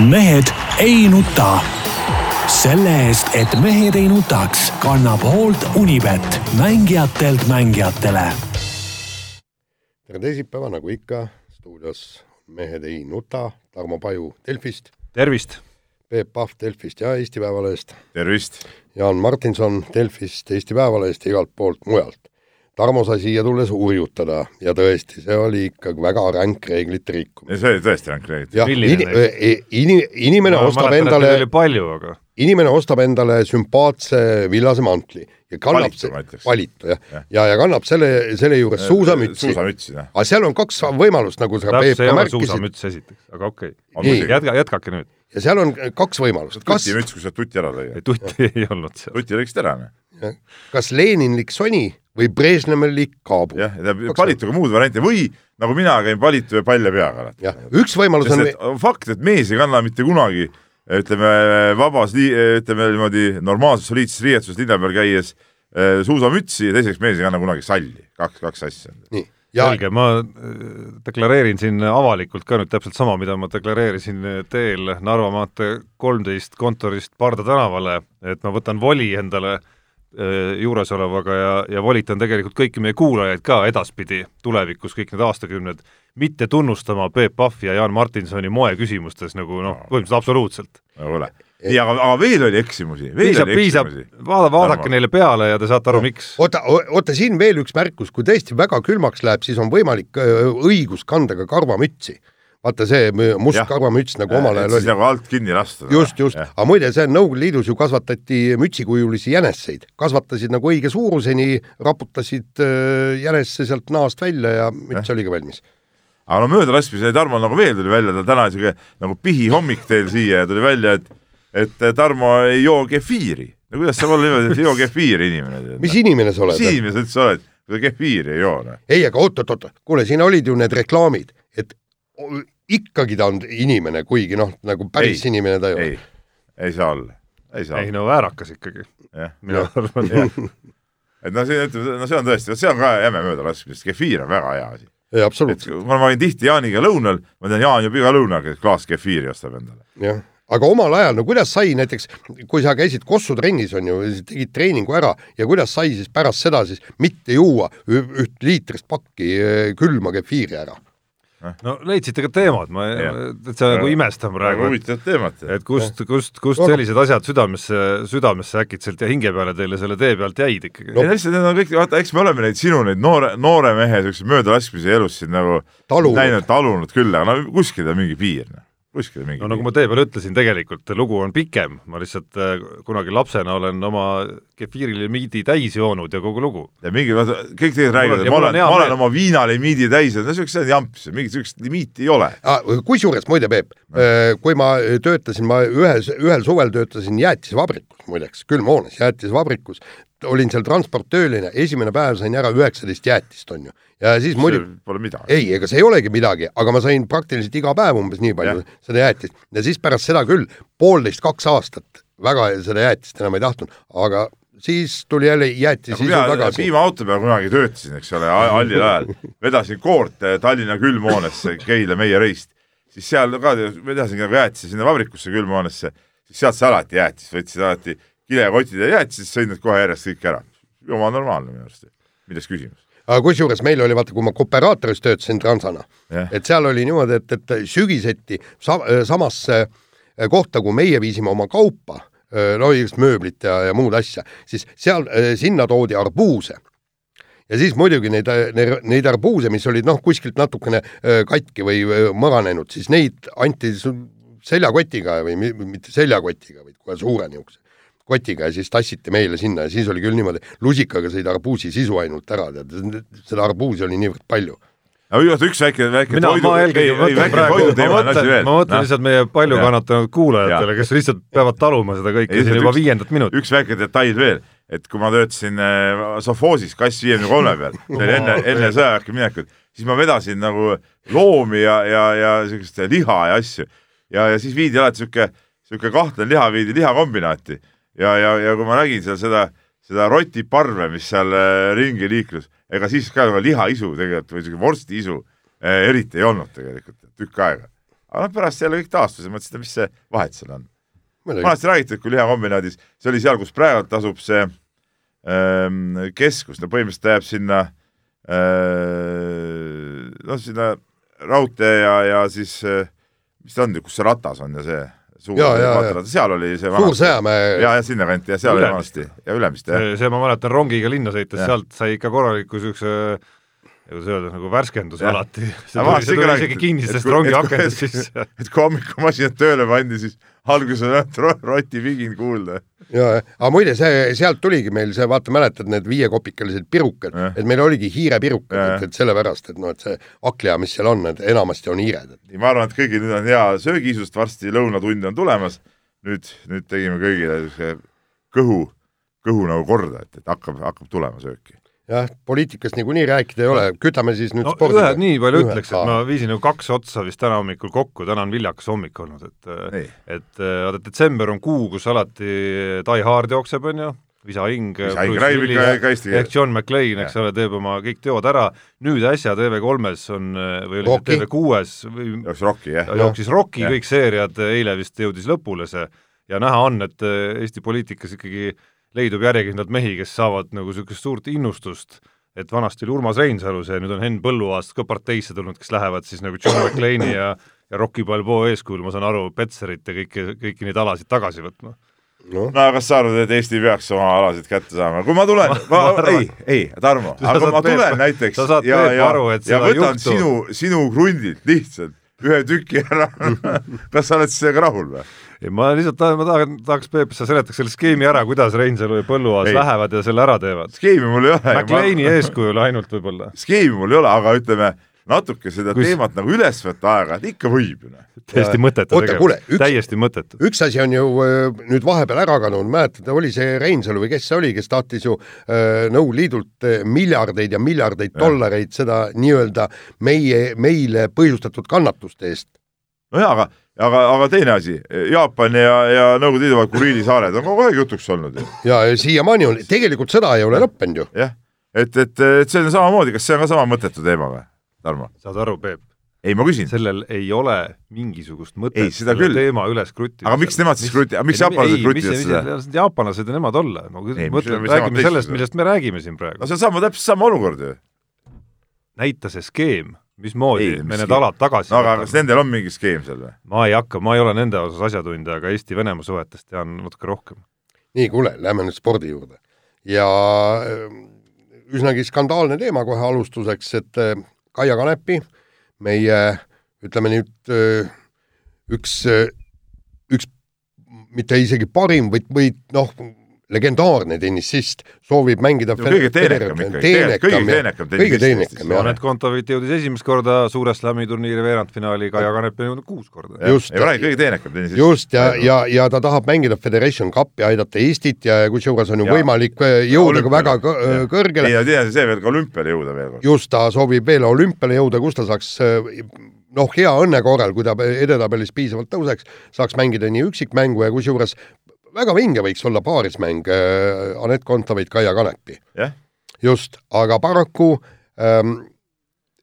mehed ei nuta. selle eest, et mehed ei nutaks, kannab hoolt Unibet, mängijatelt mängijatele. tere teisipäeva, nagu ikka, stuudios Mehed ei nuta, Tarmo Paju Delfist. tervist! Peep Pahv Delfist ja Eesti Päevalehest. tervist! Jaan Martinson Delfist, Eesti Päevalehest ja igalt poolt mujalt. Tarmo sai siia tulles hurjutada ja tõesti, see oli ikkagi väga ränk reeglite rikkumine. see oli tõesti ränk reeglite jah, ini, ini, inimene Ma ostab mäletan, et endale palju, aga inimene ostab endale sümpaatse villase mantli ja kannab Valitu, valitu jah Jah. ja, ja kannab selle, selle juures suusamütsi. suusamütsi, jah. aga seal on kaks võimalust, nagu sa Peep ka märkisid suusamüts esiteks, aga okei On okay. jätka, jätkake nüüd. ja seal on kaks võimalust, kas, tutimüts, kui sa tuti ära lõi. tutti ei olnud seal. tuti lõiksid ära, noh. kas Leninlik soni või Brežnevlik kaabu. jah, ja valituga muud varianti või nagu mina käin valitu ja palja peaga jah, üks võimalus on sest, et on fakt, et mees ei kanna mitte kunagi ütleme vabas, ütleme niimoodi normaalses soliidses riietuses linna peal käies eh, suusamütsi ja teiseks mees ei kanna kunagi salli, kaks, kaks asja. nii, ja selge, ma äh, deklareerin siin avalikult ka nüüd täpselt sama, mida ma deklareerisin teel Narva maantee kolmteist kontorist Parda tänavale, et ma võtan voli endale äh, juuresolevaga ja, ja volitan tegelikult kõiki meie kuulajaid ka edaspidi, tulevikus kõik need aastakümned, mitte tunnustama Peep Pahvi ja Jaan Martinsoni moeküsimustes nagu noh, põhimõtteliselt absoluutselt. nagu ole. nii, aga, aga veel oli eksimusi, veel piisab, oli eksimusi., vaada, vaadake Tarmo. neile peale ja te saate aru, miks. oota, oota siin veel üks märkus, kui tõesti väga külmaks läheb, siis on võimalik öö, õigus kanda ka karvamütsi. Vaata see must karvamüts nagu omal ajal siis oli. nagu alt kinni lasta. just, just, aga muide, see on Nõukogude Liidus ju kasvatati mütsikujulisi jäneseid, kasvatasid nagu õige suuruseni, raputasid öö, jänesse sealt naast välja ja müts oligi valmis. aga no möödalaskmise Tarmo nagu veel tuli välja, ta täna siuke nagu pihihommik teil siia ja tuli välja, et et Tarmo ei joo kefiiri. no kuidas saab olla niimoodi, et ei joo kefiiri inimene? mis inimene sa oled mis? inimene sa üldse oled, kui sa kefiiri ei joo? noh? ei, aga oot-oot-oot, kuule, siin olid ju need reklaamid, et ikkagi ta on inimene, kuigi noh, nagu päris Ei. inimene ta ei ole ei. ei saa olla, ei saa ei no väärakas ikkagi, jah. mina arvan. et no see, no see on tõesti, see on ka jäme möödalaskmine, sest kefiir on väga hea asi. ei, et absoluutselt, ma käin tihti Jaaniga lõunal, ma tean, Jaan joob iga lõunaga klaas kefiiri ostab endale. jah. aga omal ajal, no kuidas sai näiteks, kui sa käisid Kossu trennis, on ju, tegid treeningu ära ja kuidas sai siis pärast seda siis mitte juua üht liitrist pakki eh, külma kefiiri ära? No leidsite ka teemad, ma täitsa nagu imestan väga praegu, huvitavat teemat. et kust, kust, kust Aga- sellised asjad südamesse, südamesse äkitselt ja hinge peale teile selle tee pealt jäid ikkagi ei no lihtsalt need on kõik, vaata, eks me oleme neid sinu neid noore, noore mehe siukseid möödalaskmisi elus siin nagu Talunud. näinud, talunud küll, aga no kuskil on mingi piir, noh. Kuskil mingi no nagu ma tee peal ütlesin, tegelikult lugu on pikem, ma lihtsalt äh, kunagi lapsena olen oma kefiirilimiidi täis joonud ja kogu lugu. ja mingi, kõik teised räägivad, et ma olen, ma olen meel. oma viinalimiidi täis, no siukest, see on jamps, mingit siukest limiiti ei ole. Ah, kusjuures muide, Peep, kui ma töötasin, ma ühes, ühel suvel töötasin jäätisvabrikus muideks, külmhoones jäätisvabrikus, olin seal transportööline, esimene päev sain ära üheksateist jäätist, on ju. ja siis muidugi, Pole midagi. ei, ega see ei olegi midagi, aga ma sain praktiliselt iga päev umbes nii palju Jah. seda jäätist ja siis pärast seda küll poolteist, kaks aastat väga seda jäätist enam ei tahtnud, aga siis tuli jälle jäätis isu tagasi. piimaauto peal kunagi töötasin, eks ole, hallil ajal, vedasin koort eh, Tallinna külmhoonesse Keila meie reist, siis seal ka vedasin nagu jäätise sinna vabrikusse külmhoonesse, siis sealt sai alati jäätis, võtsid alati kilekotid ja jäätised, sõid need kohe järjest kõik ära. jumala normaalne minu arust, milles küsimus. aga kusjuures meil oli vaata, kui ma kooperaatoris töötasin Transana, Jah. et seal oli niimoodi, et, et sügiseti sa, samasse äh, kohta, kui meie viisime oma kaupa, no igast mööblit ja, ja muud asja, siis seal, sinna toodi arbuuse. ja siis muidugi neid, neid arbuuse, mis olid noh, kuskilt natukene katki või mõranenud, siis neid anti seljakotiga või mi- mitte seljakotiga, vaid kohe suure niisuguse kotiga ja siis tassiti meile sinna ja siis oli küll niimoodi, lusikaga sõid arbuusi sisu ainult ära, tead, seda arbuusi oli niivõrd palju. aga viimati üks väike, väike mina, ma eelkõige mõtlen praegu, ma mõtlen, ma mõtlen lihtsalt meie palju kannatanud kuulajatele, kes lihtsalt peavad taluma seda kõike Ei, siin juba üks- viiendat minutit. üks väike detail veel, et kui ma töötasin äh, sovhoosis kass viiekümne kolme peal, see oli enne, enne sõjaväkke minekut, siis ma vedasin nagu loomi ja, ja, ja siukest liha ja asju. Ja, ja siis viidi alati siuke, siuke kahtlane liha viidi lihakombinaati ja, ja, ja kui ma nägin seal seda, seda rotiparve, mis seal äh, ringi liiklus, ega siis ka lihaisu tegelikult või siuke vorstiisu äh, eriti ei olnud tegelikult tükk aega. aga noh, pärast jälle kõik taastus ja mõtlesin, et mis see vahet seal on. vanasti räägiti, et kui lihakombinaadis, see oli seal, kus praegu asub see ähm, keskus, no põhimõtteliselt ta jääb sinna äh, noh, sinna raudtee ja, ja siis äh, mis ta on, kus see ratas on ja see suur Ja, ja, seal oli see Suur Sõjamäe ja, ja sinnakanti ja seal oli Ülemiste. vanasti ja Ülemiste jah. see, ma mäletan rongiga linna sõites, sealt sai ikka korraliku siukse kuidas öelda, nagu värskendus Jah. alati. see tuli, see tuli isegi kinnisest kui- rongi et kui- akendest et- sisse. et kui hommikumasinad tööle pandi, siis alguses on ainult ro- rotipigin kuulda. ja, aga muide, see, sealt tuligi meil see, vaata, mäletad need viiekopikalised pirukad Jah., et meil oligi hiirepirukad Jah., et, et sellepärast, et noh, et see hakkliha, mis seal on, et enamasti on hiired. ma arvan, et kõigil nüüd on hea söögiisust, varsti lõunatund on tulemas. nüüd, nüüd tegime kõigile kõhu, kõhu nagu korda, et, et hakkab, hakkab tulema sööki. jah, poliitikast niikuinii rääkida ei ole, kütame siis nüüd no spordi ühe, nii palju Ühe. ütleks, et ma viisin nagu kaks otsa vist täna hommikul kokku, täna on viljakas hommik olnud, et nii, et vaata, detsember on kuu, kus alati Die Hard jookseb, on ju, Visa Hing, ehk. John McClane, eks ole, teeb oma kõik teod ära, nüüd äsja TV3-s on või oli see TV6-s või jooksis Rocki jah. jooksis Rocki kõik seeriad, eile vist jõudis lõpule see. Ja näha on, et Eesti poliitikas ikkagi leidub järjekindlalt mehi, kes saavad nagu niisugust suurt innustust, et vanasti oli Urmas Reinsalu see, nüüd on Henn Põlluaas ka parteisse tulnud, kes lähevad siis nagu John McClane'i ja ja Rocky Balboa eeskujul, ma saan aru, Petserit ja kõiki, kõiki neid alasid tagasi võtma. noh, no kas sa arvad, et Eesti peaks oma alasid kätte saama, kui ma tulen, ma, ma arvan- ei, ei, Tarmo, aga saad, ma tulen näiteks sa saad, ja, ja ja võtan juhtu- sinu, sinu krundilt lihtsalt ühe tüki ära. kas sa oled sellega rahul või? ei ma lihtsalt tahan, ma tahan, tahaks Peep, sa seletaks selle skeemi ära, kuidas Reinsalu ja Põlluaas Ei. lähevad ja selle ära teevad. skeemi mul ei ole. McClane'i eeskujul ainult võib-olla. skeemi mul ei ole, aga ütleme natuke seda Kus- teemat nagu üles võtta aeg-ajalt ikka võib ju noh. täiesti mõttetu üks- täiesti mõttetu. üks asi on ju öö, nüüd vahepeal ära kadunud, mäletad, oli see Reinsalu või kes see oli, kes tahtis ju öö, Nõukogude Liidult öö, miljardeid ja miljardeid dollareid seda nii-öelda meie, meile põhjustatud kannatuste eest. nojah, aga, aga, aga teine asi, Jaapani ja, ja Nõukogude Liidu vahel Kuriili saared on kogu aeg jutuks olnud ju. ja ja siiamaani on, tegelikult sõda ei ole lõppenud ju. jah, et, et, et see on samamoodi, kas see on ka sama mõttetu teema või, Tarmo? saad aru, Peep? ei, ma küsin, sellel ei ole mingisugust mõtet Ei, seda küll. teema üles kruttimisel. Aga miks nemad siis kruti- miks jaapanlased krutivad seda? jaapanlased ja nemad olla, ma Ei, mõtlen, räägime sellest, millest me räägime siin praegu no. see on sama, täpselt sama olukord ju. näita see skeem, mismoodi Ei, ei, mis me need skeem? alad tagasi no aga kas nendel on mingi skeem seal või? ma ei hakka, ma ei ole nende osas asjatundja, aga Eesti-Venemaa suhetest tean natuke rohkem. nii, kuule, lähme nüüd spordi juurde. ja üsnagi skandaalne teema kohe alustuseks, et Kaia Kanepi, meie ütleme nüüd üks, üks mitte isegi parim, vaid, või noh, legendaarne tennissist soovib mängida No kõige teenekam ikkagi, kõige teenekam kõige teenekam, jah. Anett Kontoveit jõudis esimest korda Suure Slami turniiri veerandfinaali, Kaia Kanep on jõudnud kuus korda. Just. räägin kõige teenekam tennisist. just ja, ja, ja ta tahab mängida Federation Cupi, aidata Eestit ja kusjuures on ju Ja. võimalik äh, jõuda ka väga Jah. kõrgele ei, ja asi see veel ka olümpiale jõuda veel kord. just ta soovib veel olümpiale jõuda, kus ta saaks noh, hea õnne korral, kui ta edetabelis piisavalt tõuseks, saaks mängida nii üksikmängu ja kusjuures väga vinge võiks olla paarismäng äh, Anett Kontaveit, Kaia Kanepi. jah, just, aga paraku ähm,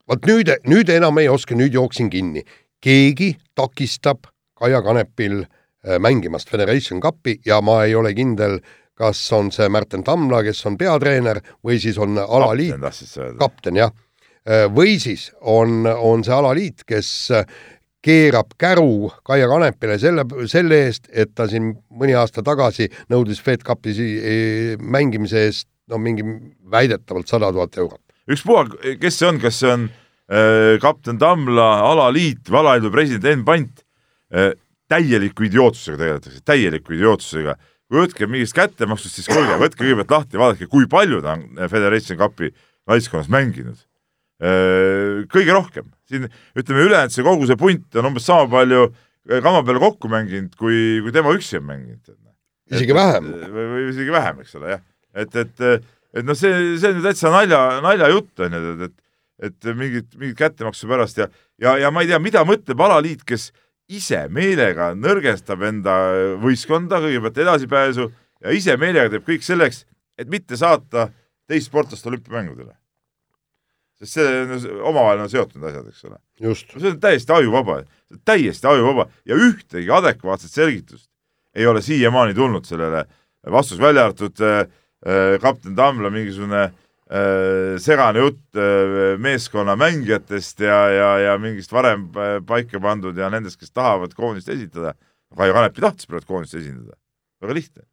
vot nüüd, nüüd enam ei oska, nüüd jooksin kinni. keegi takistab Kaia Kanepil äh, mängimast Federation Cupi ja ma ei ole kindel, kas on see Märten Tamla, kes on peatreener või siis on alaliit, kapten jah, või siis on, on see alaliit, kes keerab käru Kaia Kanepile selle, selle eest, et ta siin mõni aasta tagasi nõudis Fed Cupi si- mängimise eest no mingi väidetavalt sada tuhat eurot. ükspuha, kes see on, kas see on äh, kapten Tamla, alaliit või alaliidu president Enn Pant äh,, täieliku idiootsusega tegeletakse, täieliku idiootsusega. võtke mingist kättemaksust, siis kuulge, võtke kõigepealt lahti, vaadake, kui palju ta on Federation Cupi naiskonnas mänginud. Kõige rohkem, siin ütleme ülejäänud see kogu see punt on umbes sama palju äh, kama peale kokku mänginud, kui, kui tema üksi on mänginud. isegi vähem. või, või isegi vähem, eks ole, jah. et, et, et noh, see, see on ju täitsa nalja, naljajutt on ju, et, et et mingit, mingit kättemaksu pärast ja, ja, ja ma ei tea, mida mõtleb alaliit, kes ise meelega nõrgestab enda võistkonda, kõigepealt edasipääsu ja ise meelega teeb kõik selleks, et mitte saata teist sportlast olümpiamängudele. Sest see on omavahel on seotud asjad, eks ole. see on täiesti ajuvaba, täiesti ajuvaba ja ühtegi adekvaatset selgitust ei ole siiamaani tulnud sellele vastus, välja arvatud äh, äh, kapten Tamla mingisugune äh, segane jutt äh, meeskonna mängijatest ja, ja, ja mingist varem äh, paika pandud ja nendest, kes tahavad koondist esitada. Kaio Kanepi tahtis praegu koondist esindada, väga lihtne.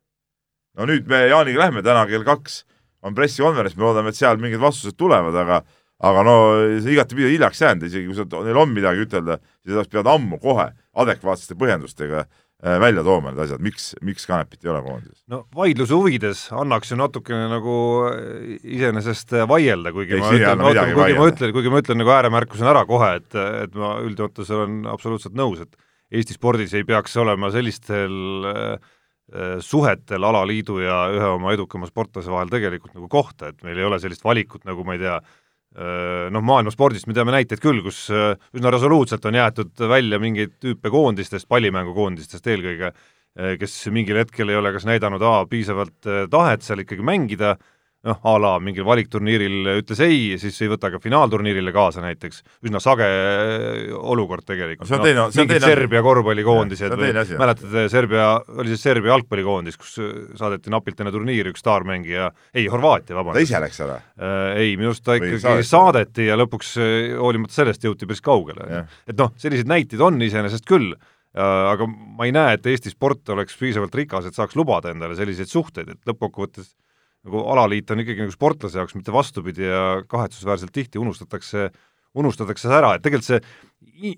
no nüüd me Jaaniga lähme täna kell kaks on pressikonverents, me loodame, et seal mingid vastused tulevad, aga aga no see igatepidi hiljaks jäänud, isegi kui sa, neil on midagi ütelda, siis nad peavad ammu kohe adekvaatsete põhjendustega äh, välja tooma need asjad, miks, miks Kanepit ei ole koondises. no vaidluse huvides annaks ju natukene nagu äh, iseenesest vaielda, kuigi ma ütlen, kuigi ma vaielda. ütlen, kuigi ma ütlen nagu ääremärkusena ära kohe, et, et ma üldjoontes olen absoluutselt nõus, et Eesti spordis ei peaks olema sellistel äh, äh, suhetel alaliidu ja ühe oma edukama sportlase vahel tegelikult nagu kohta, et meil ei ole sellist valikut nagu ma ei tea, äh, noh, maailmaspordist me teame näiteid küll, kus äh, üsna resoluutselt on jäetud välja mingeid tüüpe koondistest, pallimängukoondistest eelkõige, kes mingil hetkel ei ole kas näidanud A piisavalt äh, tahet seal ikkagi mängida, noh, a la mingil valikturniiril ütles ei, siis ei võta ka finaalturniirile kaasa näiteks, üsna sage äh, olukord tegelikult. No see on teine- see on teine. Serbia korvpallikoondised või mäletate, Serbia, oli see Serbia jalgpallikoondis, kus äh, saadeti napilt enne turniiri üks staarmängija, ei, Horvaatia, ta vabandust. ise läks ära. Äh, ei, minu arust ta ikkagi saadeti? saadeti ja lõpuks hoolimata sellest jõuti päris kaugele et noh, selliseid näiteid on iseenesest küll, aga ma ei näe, et Eesti sport oleks piisavalt rikas, et saaks lubada endale selliseid suhteid, et lõppkokkuvõttes nagu alaliit on ikkagi nagu sportlase jaoks, mitte vastupidi ja kahetsusväärselt tihti unustatakse, unustatakse ära, et tegelikult see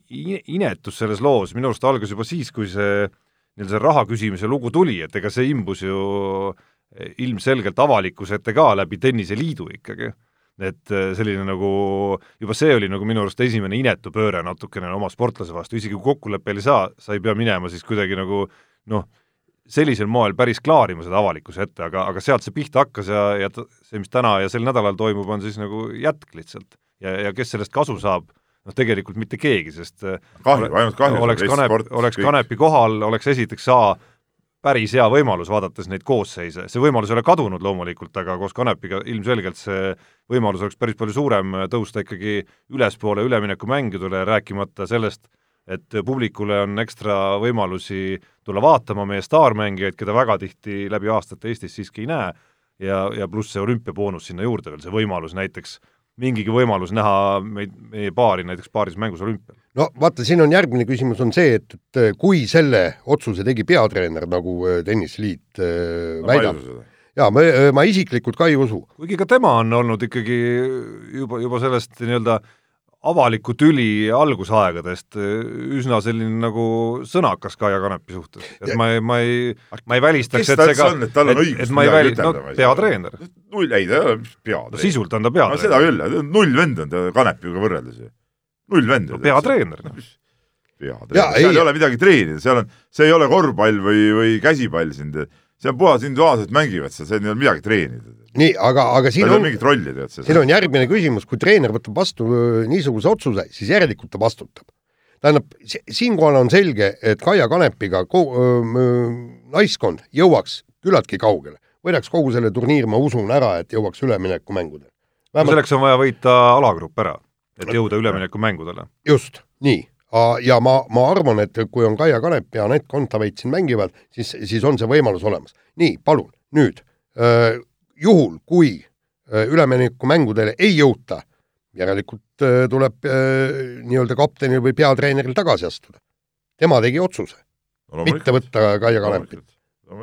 inetus selles loos minu arust algas juba siis, kui see nii-öelda see raha küsimise lugu tuli, et ega see imbus ju ilmselgelt avalikkuse ette ka läbi Tenniseliidu ikkagi. et äh, selline nagu, juba see oli nagu minu arust esimene inetu pööre natukene oma sportlase vastu, isegi kui kokkuleppele ei saa, sa ei pea minema siis kuidagi nagu noh, sellisel moel päris klaarima seda avalikkuse ette, aga, aga sealt see pihta hakkas ja, ja see, mis täna ja sel nädalal toimub, on siis nagu jätk lihtsalt. ja, ja kes sellest kasu saab, noh tegelikult mitte keegi, sest äh, kahju, ainult kahju. oleks Kanep, oleks Kanepi kohal, oleks esiteks A päris hea võimalus, vaadates neid koosseise, see võimalus ei ole kadunud loomulikult, aga koos Kanepiga ilmselgelt see võimalus oleks päris palju suurem tõusta ikkagi ülespoole üleminekumängudele, rääkimata sellest, et publikule on ekstra võimalusi tulla vaatama meie staarmängijaid, keda väga tihti läbi aastate Eestis siiski ei näe, ja, ja pluss see olümpiaboonus sinna juurde veel, see võimalus näiteks, mingigi võimalus näha meid, meie paari näiteks paaris mängus olümpial. no vaata, siin on järgmine küsimus on see, et, et kui selle otsuse tegi peatreener, nagu äh, Tenniseliit äh, väidab, ja ma, ma isiklikult ka ei usu. kuigi ka tema on olnud ikkagi juba, juba sellest nii-öelda avaliku tüli algusaegadest üsna selline nagu sõnakas Kaia Kanepi suhtes, et ma ei, ma ei, ma ei välistaks, et see on, et on õigus ma ei väli- no peatreener, null, ei ta ei ole no peatreener. sisult on ta no seda peatreener, küll, null vend on ta Kanepiga võrreldes ju. null vend no. peatreener, Jaa, peatreener, seal ei- ei. ole midagi treenida, seal on, see ei ole korvpall või, või käsipall siin, see on puhas individuaalselt mängivad seal, seal ei ole midagi treenida. nii, aga, aga siin on, mingit rolli tead siin seal. on järgmine küsimus, kui treener võtab vastu niisuguse otsuse, siis järelikult ta vastutab. tähendab, siinkohal on selge, et Kaia Kanepiga naiskond jõuaks küllaltki kaugele. võidaks kogu selle turniiri, ma usun ära, et jõuaks üleminekumängudele. no selleks on vaja võita alagrupp ära, et jõuda üleminekumängudele. just, nii. Ja ma, ma arvan, et kui on Kaia Kanep ja Anett Kontaveit siin mängivad, siis, siis on see võimalus olemas. nii, palun, nüüd juhul, kui üleminekumängudele ei jõuta, järelikult tuleb nii-öelda kaptenil või peatreeneril tagasi astuda. tema tegi otsuse, mitte võtta Kaia Kanepit.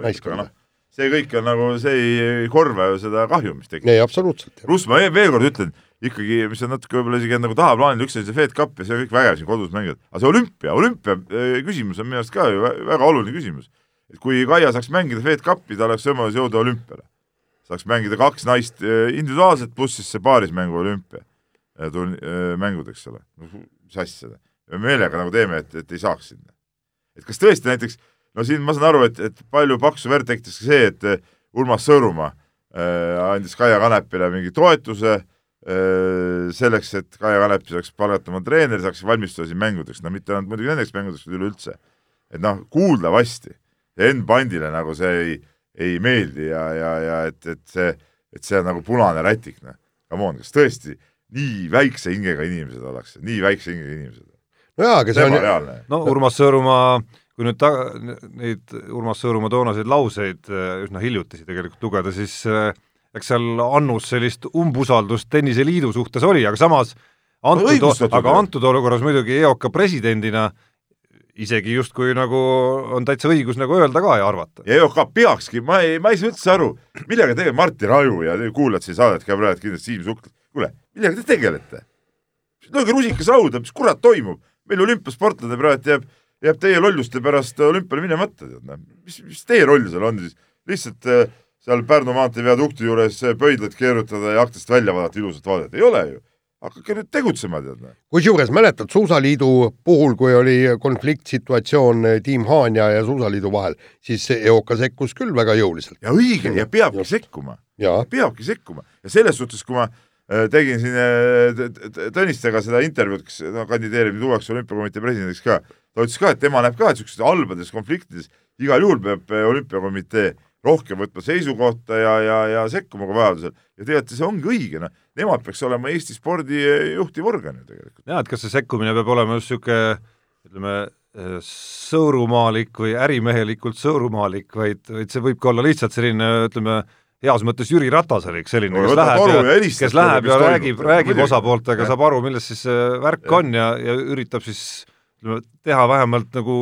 naiskonda. see kõik on nagu, see ei korva ju seda kahju, mis tekib. ei, absoluutselt. Russ, ma veel kord ütlen, ikkagi, mis on natuke võib-olla isegi nagu tahaplaanil, üks oli see Fed Cup ja see on kõik vägev siin kodus mängida, aga see olümpia, olümpia eh, küsimus on minu arust ka ju vä- väga oluline küsimus. et kui Kaia saaks mängida Fed Cupi, tal oleks võimalus jõuda olümpiale. saaks mängida kaks naist eh, individuaalselt, pluss siis see paarismängu olümpia eh, mängud, eks ole. mis asja me meelega nagu teeme, et, et ei saaks sinna. et kas tõesti näiteks, no siin ma saan aru, et, et palju paksu verd tekitas ka see, et Urmas Sõõrumaa äh, andis Kaia Kanepile mingi toetuse äh, selleks, et Kaia Kanepi saaks palgata oma treeneri, saaks valmistuda siin mängudeks, no mitte ainult muidugi nendeks mängudeks, vaid üleüldse. et noh, kuuldavasti Enn Pandile nagu see ei, ei meeldi ja, ja, ja et, et see, et see on nagu punane rätik, noh. Come on, kas tõesti nii väikse hingega inimesed ollakse, nii väikse hingega inimesed. nojaa, aga see on reaalne. no Urmas Sõõrumaa, kui nüüd ta, neid Urmas Sõõrumaa toonaseid lauseid äh, üsna hiljutisi tegelikult lugeda, siis äh, eks seal Annus sellist umbusaldust tenniseliidu suhtes oli, aga samas antud, aga antud olukorras muidugi EOK presidendina isegi justkui nagu on täitsa õigus nagu öelda ka ja arvata. ja EOK peakski, ma ei, ma ei saa üldse aru, millega tegeleb Martti Raju ja te kuulate siin saadet ka praegu kindlasti Siim Sukk, kuule, millega te tegelete? lööge rusikas rauda, mis kurat toimub? meil olümpiasportlane praegu jääb, jääb teie lolluste pärast olümpiale minemata, tead noh, mis, mis teie roll seal on siis? lihtsalt äh, seal Pärnu maantee viadukti juures pöidlat keerutada ja aknast välja vaadata, ilusat vaadet, ei ole ju. hakake nüüd tegutsema, tead kusjuures mäletad Suusaliidu puhul, kui oli konfliktsituatsioon eh, Tiim Haanja ja Suusaliidu vahel, siis EOK sekkus küll väga jõuliselt. Ja õige ja peabki sekkuma. Ja peabki sekkuma. Ja selles suhtes, kui ma äh, tegin siin T- Tõnistega seda intervjuud, kes no, kandideerib nüüd uueks olümpiakomitee presidendiks ka, ta ütles ka, et tema näeb ka, et niisugustes halbades konfliktides igal juhul peab olümpiakomitee rohkem võtma seisukohta ja, ja, ja sekkuma ka vajadusel. Ja tegelikult see ongi õige, noh, nemad peaks olema Eesti spordi äh, juhtiv organ ju tegelikult. jaa, et kas see sekkumine peab olema just niisugune ütleme, sõõrumaalik või ärimehelikult sõõrumaalik, vaid, vaid see võib ka olla lihtsalt selline, ütleme, heas mõttes Jüri Ratasulik, selline, No kes võtab läheb ja, ja helistab kes läheb ja räägib, räägib osapooltega, saab aru, milles siis see värk on ja, ja üritab siis ütleme, teha vähemalt nagu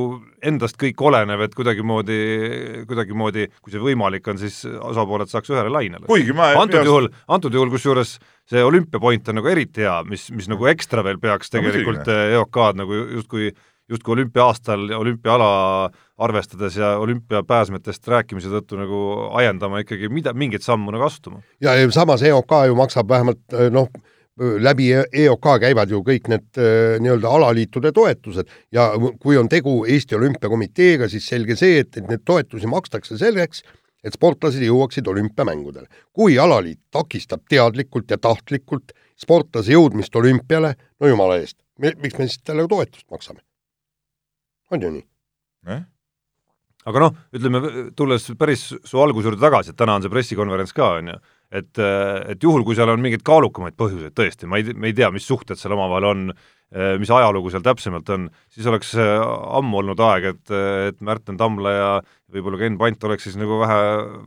endast kõik olenev, et kuidagimoodi, kuidagimoodi, kui see võimalik on, siis osapooled saaks ühele lainele. kuigi ma antud juhul, antud juhul kusjuures see olümpiapoint on nagu eriti hea, mis, mis nagu ekstra veel peaks No tegelikult muidugi. eh, EOK-d nagu justkui, justkui olümpia-aastal ja olümpiaala arvestades ja olümpiapääsmetest rääkimise tõttu nagu ajendama ikkagi mida, mingit sammu nagu astuma. ja ja samas EOK ju maksab vähemalt eh, noh, läbi EOK käivad ju kõik need eh, nii-öelda alaliitude toetused ja kui on tegu Eesti Olümpiakomiteega, siis selge see, et, et need toetusi makstakse selleks, et sportlased jõuaksid olümpiamängudele. kui alaliit takistab teadlikult ja tahtlikult sportlase jõudmist olümpiale, no jumala eest, miks me siis talle toetust maksame? on ju nii? aga noh, ütleme, tulles päris su alguse juurde tagasi, et täna on see pressikonverents ka, on ju, et, et juhul, kui seal on mingeid kaalukamaid põhjuseid tõesti, ma ei, me ei tea, mis suhted seal omavahel on, mis ajalugu seal täpsemalt on, siis oleks äh, ammu olnud aeg, et, et Märten Tammla ja võib-olla Ken Pant oleks siis nagu vähe,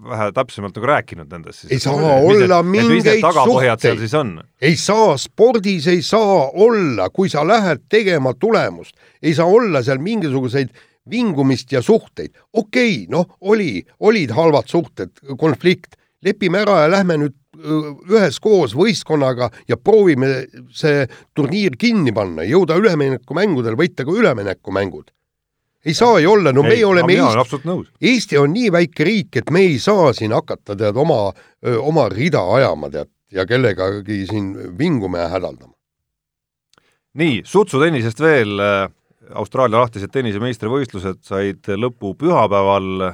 vähe täpsemalt nagu rääkinud nendest siis. Ei saa olla mingeid tagapõhjad seal suhteid. ei saa, spordis ei saa olla, kui sa lähed tegema tulemust, ei saa olla seal mingisuguseid vingumist ja suhteid. okei okay,, noh, oli, olid halvad suhted, konflikt, lepime ära ja lähme nüüd üheskoos võistkonnaga ja proovime see turniir kinni panna, jõuda üleminekumängudel, võita ka üleminekumängud. ei saa ju olla, no meie oleme mina olen Eesti. Eesti on nii väike riik, et me ei saa siin hakata tead oma, oma rida ajama tead ja kellegagi siin vingume ja hädaldama. nii, sutsutennisest veel, Austraalia lahtised tennise meistrivõistlused said lõpu pühapäeval,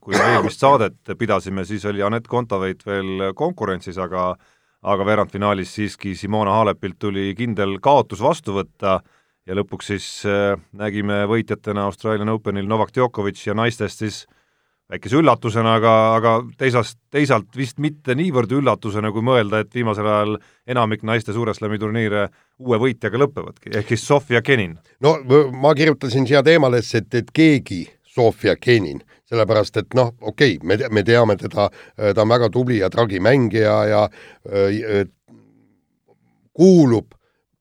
kui me eelmist saadet pidasime, siis oli Anett Kontaveit veel konkurentsis, aga aga veerandfinaalis siiski Simona Halepilt tuli kindel kaotus vastu võtta ja lõpuks siis äh, nägime võitjatena Australian Openil Novak Djokovic ja naistest siis väikese üllatusena, aga, aga teisast, teisalt vist mitte niivõrd üllatusena, kui mõelda, et viimasel ajal enamik naiste Suure Slami turniire uue võitjaga lõpevadki, ehk siis Sofia Kenin. no ma kirjutasin siia teemadesse, et, et keegi Sofia Kenin, sellepärast et noh, okei okay,, me, me teame teda, ta on väga tubli ja tragimängija ja äh, kuulub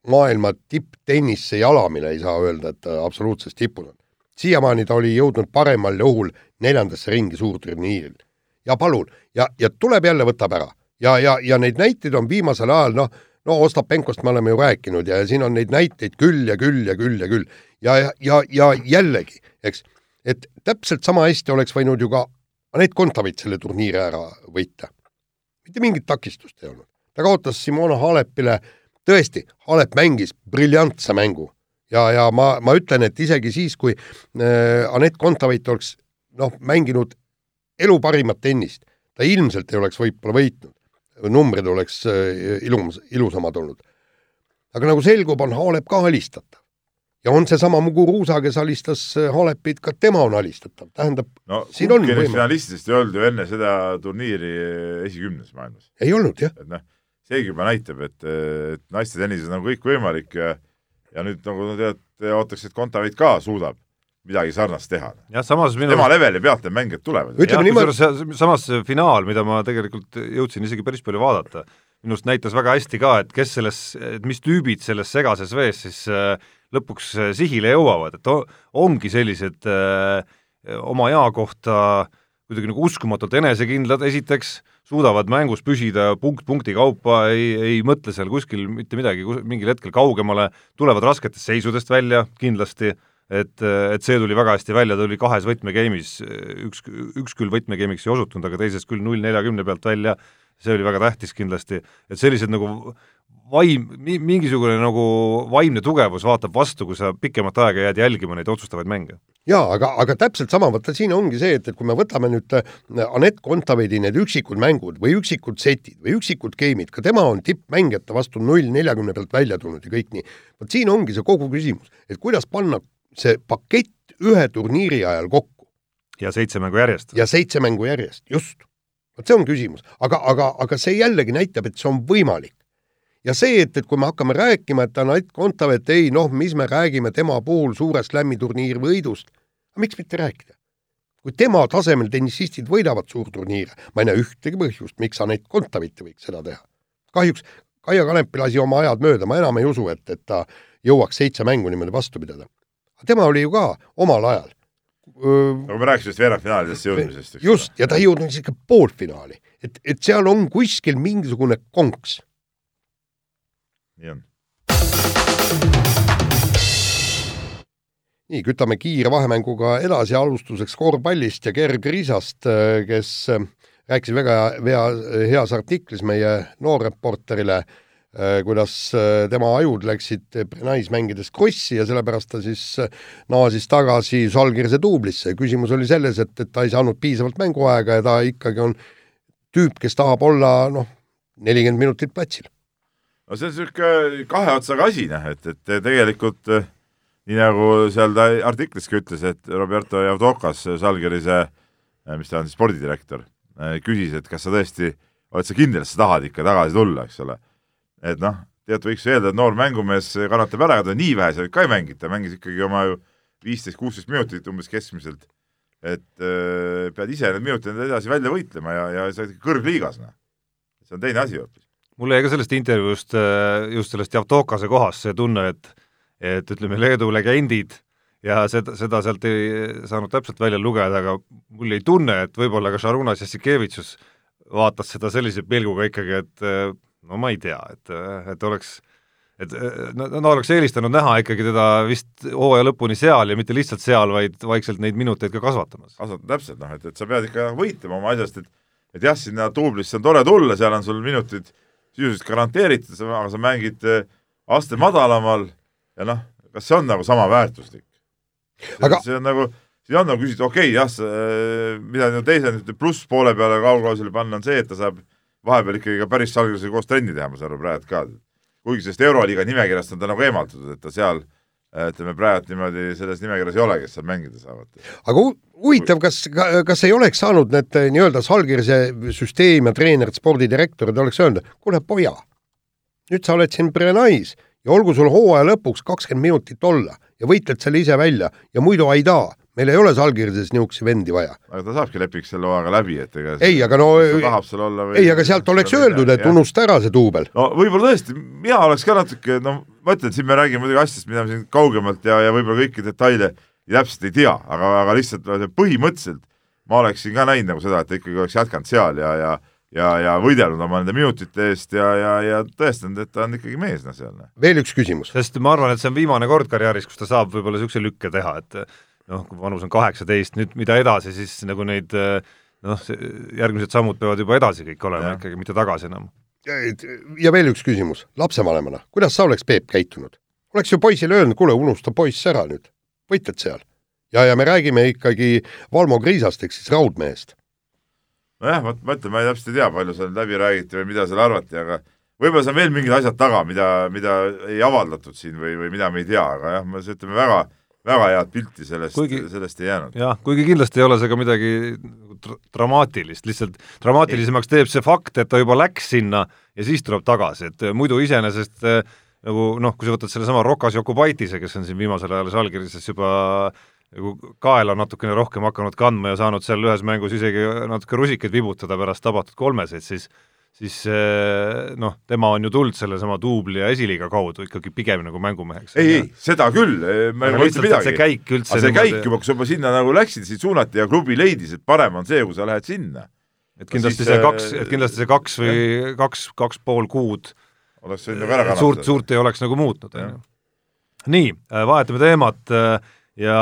maailma tipptennisse jalamile, ei saa öelda, et ta absoluutses tipus on. siiamaani ta oli jõudnud paremal juhul neljandasse ringi suurturniiril. ja palun, ja, ja tuleb jälle, võtab ära. ja, ja, ja neid näiteid on viimasel ajal noh, no Ostapenkost me oleme ju rääkinud ja siin on neid näiteid küll ja küll ja küll ja küll. ja, ja, ja, ja jällegi, eks, et täpselt sama hästi oleks võinud ju ka Anett Kontaveit selle turniiri ära võita. mitte mingit takistust ei olnud. ta kaotas Simona Halepile, tõesti, Halep mängis briljantse mängu ja, ja ma, ma ütlen, et isegi siis, kui äh, Anett Kontaveit oleks noh, mänginud elu parimat tennist, ta ilmselt ei oleks võib-olla võitnud. numbrid oleks äh, ilus, ilusamad olnud. aga nagu selgub, on Halep ka alistatav. Ja on seesama Muguruusa, kes alistas äh, Halepit, ka tema on alistatav, tähendab, no Siin on võimalik. finalistidest ei olnud ju enne seda turniiri esikümnes maailmas, ei olnud jah, et noh, seegi juba näitab, et, et naistetennises on kõik võimalik ja ja nüüd nagu tead, ootaks, et Kontaveit ka suudab midagi sarnast teha. jah, samas minu tema leveli pealt need mängijad tulevad. niimoodi. samas see finaal, mida ma tegelikult jõudsin isegi päris palju vaadata, minu arust näitas väga hästi ka, et kes selles, et mis tüübid selles segases vees siis äh, lõpuks äh, sihile jõuavad, et ongi sellised äh, oma ea kohta kuidagi nagu uskumatult enesekindlad esiteks, suudavad mängus püsida punkt punkti kaupa, ei, ei mõtle seal kuskil mitte midagi, mingil hetkel kaugemale, tulevad rasketest seisudest välja kindlasti et, et see tuli väga hästi välja, ta tuli kahes võtmegeimis, üks, üks küll võtmegeimiks ei osutunud, aga teises küll null neljakümne pealt välja, see oli väga tähtis kindlasti, et sellised nagu vaim, mingisugune nagu vaimne tugevus vaatab vastu, kui sa pikemat aega jääd jälgima neid otsustavaid mänge. jaa, aga, aga täpselt sama, vaata siin ongi see, et, et kui me võtame nüüd äh, Anett Kontaveidi need üksikud mängud või üksikud setid või üksikud game'id, ka tema on tippmängijate vastu null neljakümne pealt välja tulnud ja kõik nii. vot siin ongi see kogu küsimus, et kuidas panna see pakett ühe turniiri ajal kokku. ja seitse mängu järjest. ja seitse mängu järjest, just. vot see on küsimus, aga, aga, aga see jällegi näitab, et see on võimalik. Ja see, et, et kui me hakkame rääkima, et Anett Kontavet, ei noh, mis me räägime tema puhul suurest lämmiturniiri võidust, miks mitte rääkida? kui tema tasemel tennisistid võidavad suurturniire, ma ei näe ühtegi põhjust, miks Anett Kontaveit ei võiks seda teha. kahjuks Kaia Kanepi lasi oma ajad mööda, ma enam ei usu, et, et ta jõuaks seitse mängu niimoodi vastu pidada tema oli ju ka omal ajal. aga me rääkisime just veerandfinaalidest jõudmisest, just, ja ta ei jõudnud isegi poolfinaali, et, et seal on kuskil mingisugune konks. Nii on. nii, kütame kiire vahemänguga edasi, alustuseks korvpallist ja Gerg Riisast, kes rääkis väga vea, heas artiklis meie noorreporterile äh, Äh, kuidas äh, tema ajud läksid Prenais mängides krossi ja sellepärast ta siis äh, naasis tagasi Žalgirise duublisse. küsimus oli selles, et, et ta ei saanud piisavalt mänguaega ja ta ikkagi on tüüp, kes tahab olla noh, nelikümmend minutit platsil. No see on niisugune kahe otsaga asi, noh, et, et tegelikult nii nagu seal ta artikliski ütles, et Roberto Javdokas, Žalgirise, mis ta on, spordidirektor, küsis, et kas sa tõesti oled sa kindel, et sa tahad ikka tagasi tulla, eks ole et noh, tead, võiks öelda, et noor mängumees kannatab ära, ta nii vähe seal ka ei mänginud, ta mängis ikkagi oma ju viisteist, kuusteist minutit umbes keskmiselt. et äh, pead ise need minutid edasi välja võitlema ja, ja sa oled kõrgliigas, noh. see on teine asi hoopis. Mul jäi ka sellest intervjuust, äh, just sellest Javtokase kohast see tunne, et et ütleme, Leedu legendid ja seda, seda sealt ei saanud täpselt välja lugeda, aga mul jäi tunne, et võib-olla ka Šarunas Jassikevitšus vaatas seda sellise pilguga ikkagi, et äh, no ma ei tea, et, et oleks et no, no oleks eelistanud näha ikkagi teda vist hooaja lõpuni seal ja mitte lihtsalt seal, vaid vaikselt neid minuteid ka kasvatamas. kasvatada täpselt, noh, et, et sa pead ikka võitlema oma asjast, et et jah, sinna duublisse on tore tulla, seal on sul minutid sisuliselt garanteeritud, aga sa mängid eh, aste madalamal ja noh, kas see on nagu sama väärtuslik? aga see on nagu, siin on nagu küsida, okei okay,, jah, eh, mida teise plusspoole peale kauglausele panna, on see, et ta saab vahepeal ikkagi ka päris salgusega koos trenni teha, ma saan aru praegu ka. kuigi sellest Euroliiga nimekirjast on ta nagu eemaldatud, et ta seal ütleme praegu niimoodi selles nimekirjas ei ole, kes seal mängida saavad. aga huvitav, kas, kas ei oleks saanud need eh, nii-öelda Salgirise süsteem ja treenerid, spordidirektorid oleks öelnud, kuule poja, nüüd sa oled siin Brenais ja olgu sul hooaja lõpuks kakskümmend minutit olla ja võitled selle ise välja ja muidu aidaa, meil ei ole Salgirises niisuguseid vendi vaja. aga ta saabki leping selle hooajaga läbi, et ega ei, aga no tahab seal olla või ei, aga sealt oleks öeldud, et unusta ära see duubel. no võib-olla tõesti, mina oleks ka natuke, no ma ütlen, siin me räägime muidugi asjadest, mida me siin kaugemalt ja, ja võib-olla kõiki detaile täpselt ei tea, aga, aga lihtsalt põhimõtteliselt ma oleksin ka näinud nagu seda, et ikkagi oleks jätkanud seal ja, ja ja, ja võidelnud oma nende minutite eest ja, ja, ja tõestanud, et ta on ikkagi mees noh seal. veel üks küsimus. sest ma arvan, et see on viimane kord karjääris, kus ta saab võib-olla niisuguse lükke teha, et noh, kui vanus on kaheksateist, nüüd mida edasi, siis nagu neid noh, järgmised sammud peavad juba edasi kõik olema ja. ikkagi, mitte tagasi enam. ja veel üks küsimus, lapsevanemana, kuidas sa oleks, Peep, käitunud? oleks ju poisile öelnud, kuule, unusta poiss ära nüüd, võitled seal. ja, ja me räägime ikkagi Valmo Kriisast ehk siis raudmehest. nojah, vot ma ütlen, ma ei täpselt ei tea, palju seal läbi räägiti või mida seal arvati, aga võib-olla seal on veel mingid asjad taga, mida, mida ei avaldatud siin või, või mida me ei tea, aga jah, me ütleme väga väga head pilti sellest, sellest ei jäänud. jah, kuigi kindlasti ei ole see ka midagi dr dramaatilist, lihtsalt dramaatilisemaks teeb see fakt, et ta juba läks sinna ja siis tuleb tagasi, et muidu iseenesest äh, nagu noh, kui sa võtad sellesama Rokas Jokubaitise, kes on siin viimasel ajal Žalgirises juba nagu kaela natukene rohkem hakanud kandma ja saanud seal ühes mängus isegi natuke rusikaid vibutada pärast tabatud kolmeseid, siis siis eh, noh, tema on ju tulnud sellesama duubli ja esiliiga kaudu ikkagi pigem nagu mängumeheks. ei, ei, seda küll, ma ei mõtle midagi. see käik üldse aga see niimoodi... käik juba, kui sa juba sinna nagu läksid, sind suunati ja klubi leidis, et parem on see, kui sa lähed sinna. et kindlasti siis, see kaks, et kindlasti see kaks või jah. kaks, kaks pool kuud oleks võinud nagu ära kannatada. suurt, suurt ei oleks nagu muutnud, on ju. nii, äh, vahetame teemat äh, ja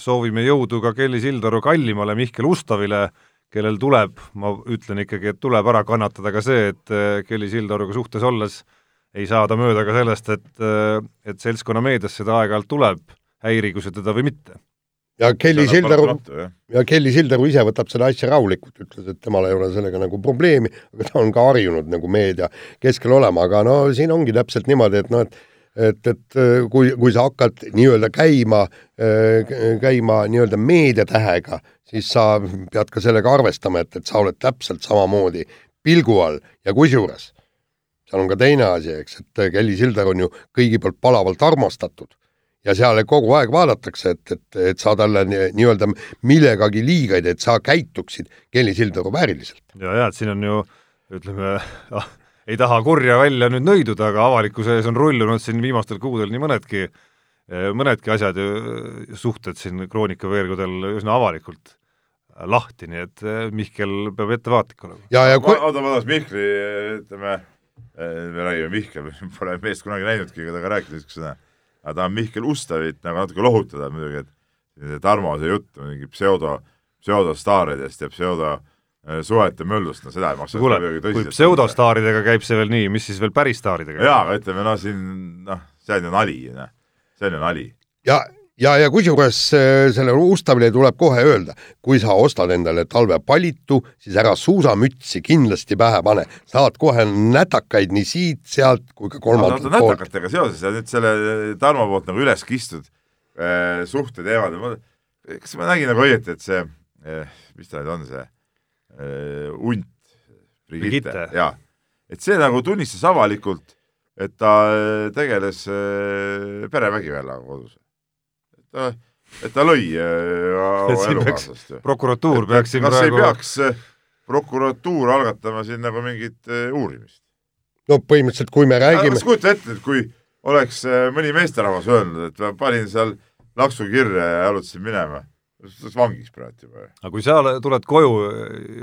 soovime jõudu ka Kelly Sildaru kallimale Mihkel Ustavile kellel tuleb, ma ütlen ikkagi, et tuleb ära kannatada ka see, et äh, Kelly Sildaruga suhtes olles ei saa ta mööda ka sellest, et, äh, et seltskonna meediasse ta aeg-ajalt tuleb, häirigu see teda või mitte. ja Kelly Sildaru, ja Kelly Sildaru ise võtab seda asja rahulikult, ütles, et temal ei ole sellega nagu probleemi, aga ta on ka harjunud nagu meedia keskel olema, aga no siin ongi täpselt niimoodi, et noh, et et, et äh, kui, kui sa hakkad nii-öelda käima, käima nii-öelda meediatähega, siis sa pead ka sellega arvestama, et, et sa oled täpselt samamoodi pilgu all ja kusjuures seal on ka teine asi, eks, et Kelly Silder on ju kõigi poolt palavalt armastatud ja seal kogu aeg vaadatakse, et, et, et sa talle nii-öelda millegagi liiga ei tee, et sa käituksid Kelly Sildaru vääriliselt. ja, ja et siin on ju ütleme ah, ei taha kurja välja nüüd nõiduda, aga avalikkuse ees on rullunud siin viimastel kuudel nii mõnedki, mõnedki asjad ja suhted siin Kroonika veergudel üsna avalikult lahti, nii et eh, Mihkel peab ettevaatlik olema. ja, ja kui oota, ma tahaks Mihkli, ütleme, eh, me räägime Mihkel, pole meest kunagi näinudki ega temaga rääkinud niisugusena, aga tahan Mihkel Ustavit nagu natuke lohutada muidugi, et Tarmo see jutt mingi pseudo, pseudostaaridest ja pseudo eh, suhete möllust, no seda ei maksa kuule, kui pseudostaaridega käib see veel nii, mis siis veel päris staaridega jaa, aga ütleme, no siin noh, see on ju nali, noh, see on ju nali. ja ja, ja kusjuures äh, sellele Ustavile tuleb kohe öelda, kui sa ostad endale talvepalitu, siis ära suusamütsi kindlasti pähe pane, saad kohe nätakaid nii siit-sealt kui ka kolmandalt no, poolt. nätakatega seoses ja nüüd selle Tarmo poolt nagu üles kistud äh, suhte teevad, kas ma nägin nagu õieti, et see äh,, mis ta nüüd on, see äh, hunt, Brigitte, jaa, et see nagu tunnistas avalikult, et ta äh, tegeles äh, perevägivallaga kodus ta, et ta lõi äh, elukaaslast. prokuratuur peaks siin kas praegu ei peaks äh, prokuratuur algatama siin nagu mingit äh, uurimist? no põhimõtteliselt, kui me räägime kas kujuta ette, et kui oleks mõni meesterahvas öelnud, et ma panin seal laksu kirja ja jalutasin minema, vangis praegu juba. aga kui sa tuled koju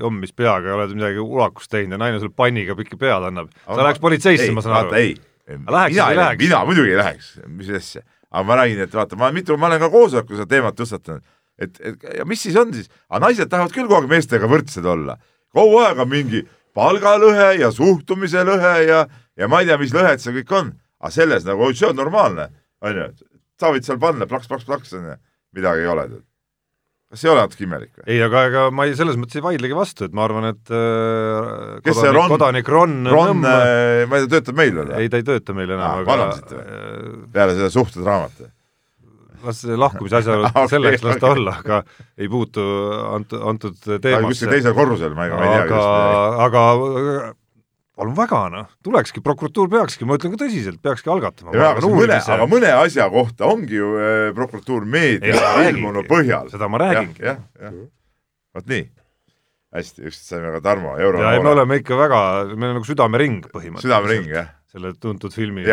jommis peaga ja oled midagi ulakust teinud ja naine sulle panniga pikki pead annab, sa läheks politseisse, ma saan aru? ei, mina, mina muidugi ei läheks, mis asja? Aga ma räägin, et vaata, ma mitu, ma olen ka koosolekul seda teemat tõstatanud, et, et ja mis siis on siis, aga naised tahavad küll kogu aeg meestega võrdsed olla. kogu aeg on mingi palgalõhe ja suhtumise lõhe ja, ja ma ei tea, mis lõhed see kõik on, aga selles nagu, see on normaalne, onju, sa võid seal panna plaks-plaks-plaks, onju, midagi ei ole kas ei ole natuke imelik või? ei, aga ega ma ei, selles mõttes ei vaidlegi vastu, et ma arvan, et äh, kes see Ron? kodanik Ron Ron, äh, ma ei tea, töötab meil veel või? ei, ta ei tööta meil enam, aga vallandasite või? Äh, peale seda suhtedraamat või? las lahkumise asjaolud okay, selleks las ta olla, aga ei puutu antud, antud teemasse. kuskil teisel korrusel, ma ei, ma ei tea. aga, aga palun väga, noh, tulekski, prokuratuur peakski, ma ütlen ka tõsiselt, peakski algatama. mõne, aga mõne asja kohta ongi ju äh, prokuratuur meedia ilmunud põhjal. seda ma räägingi. jah, jah, vot nii. hästi, just saime ka Tarmo euro. ja me oleme ikka väga, meil on nagu südamering põhimõtteliselt. südamering, jah. selle tuntud filmi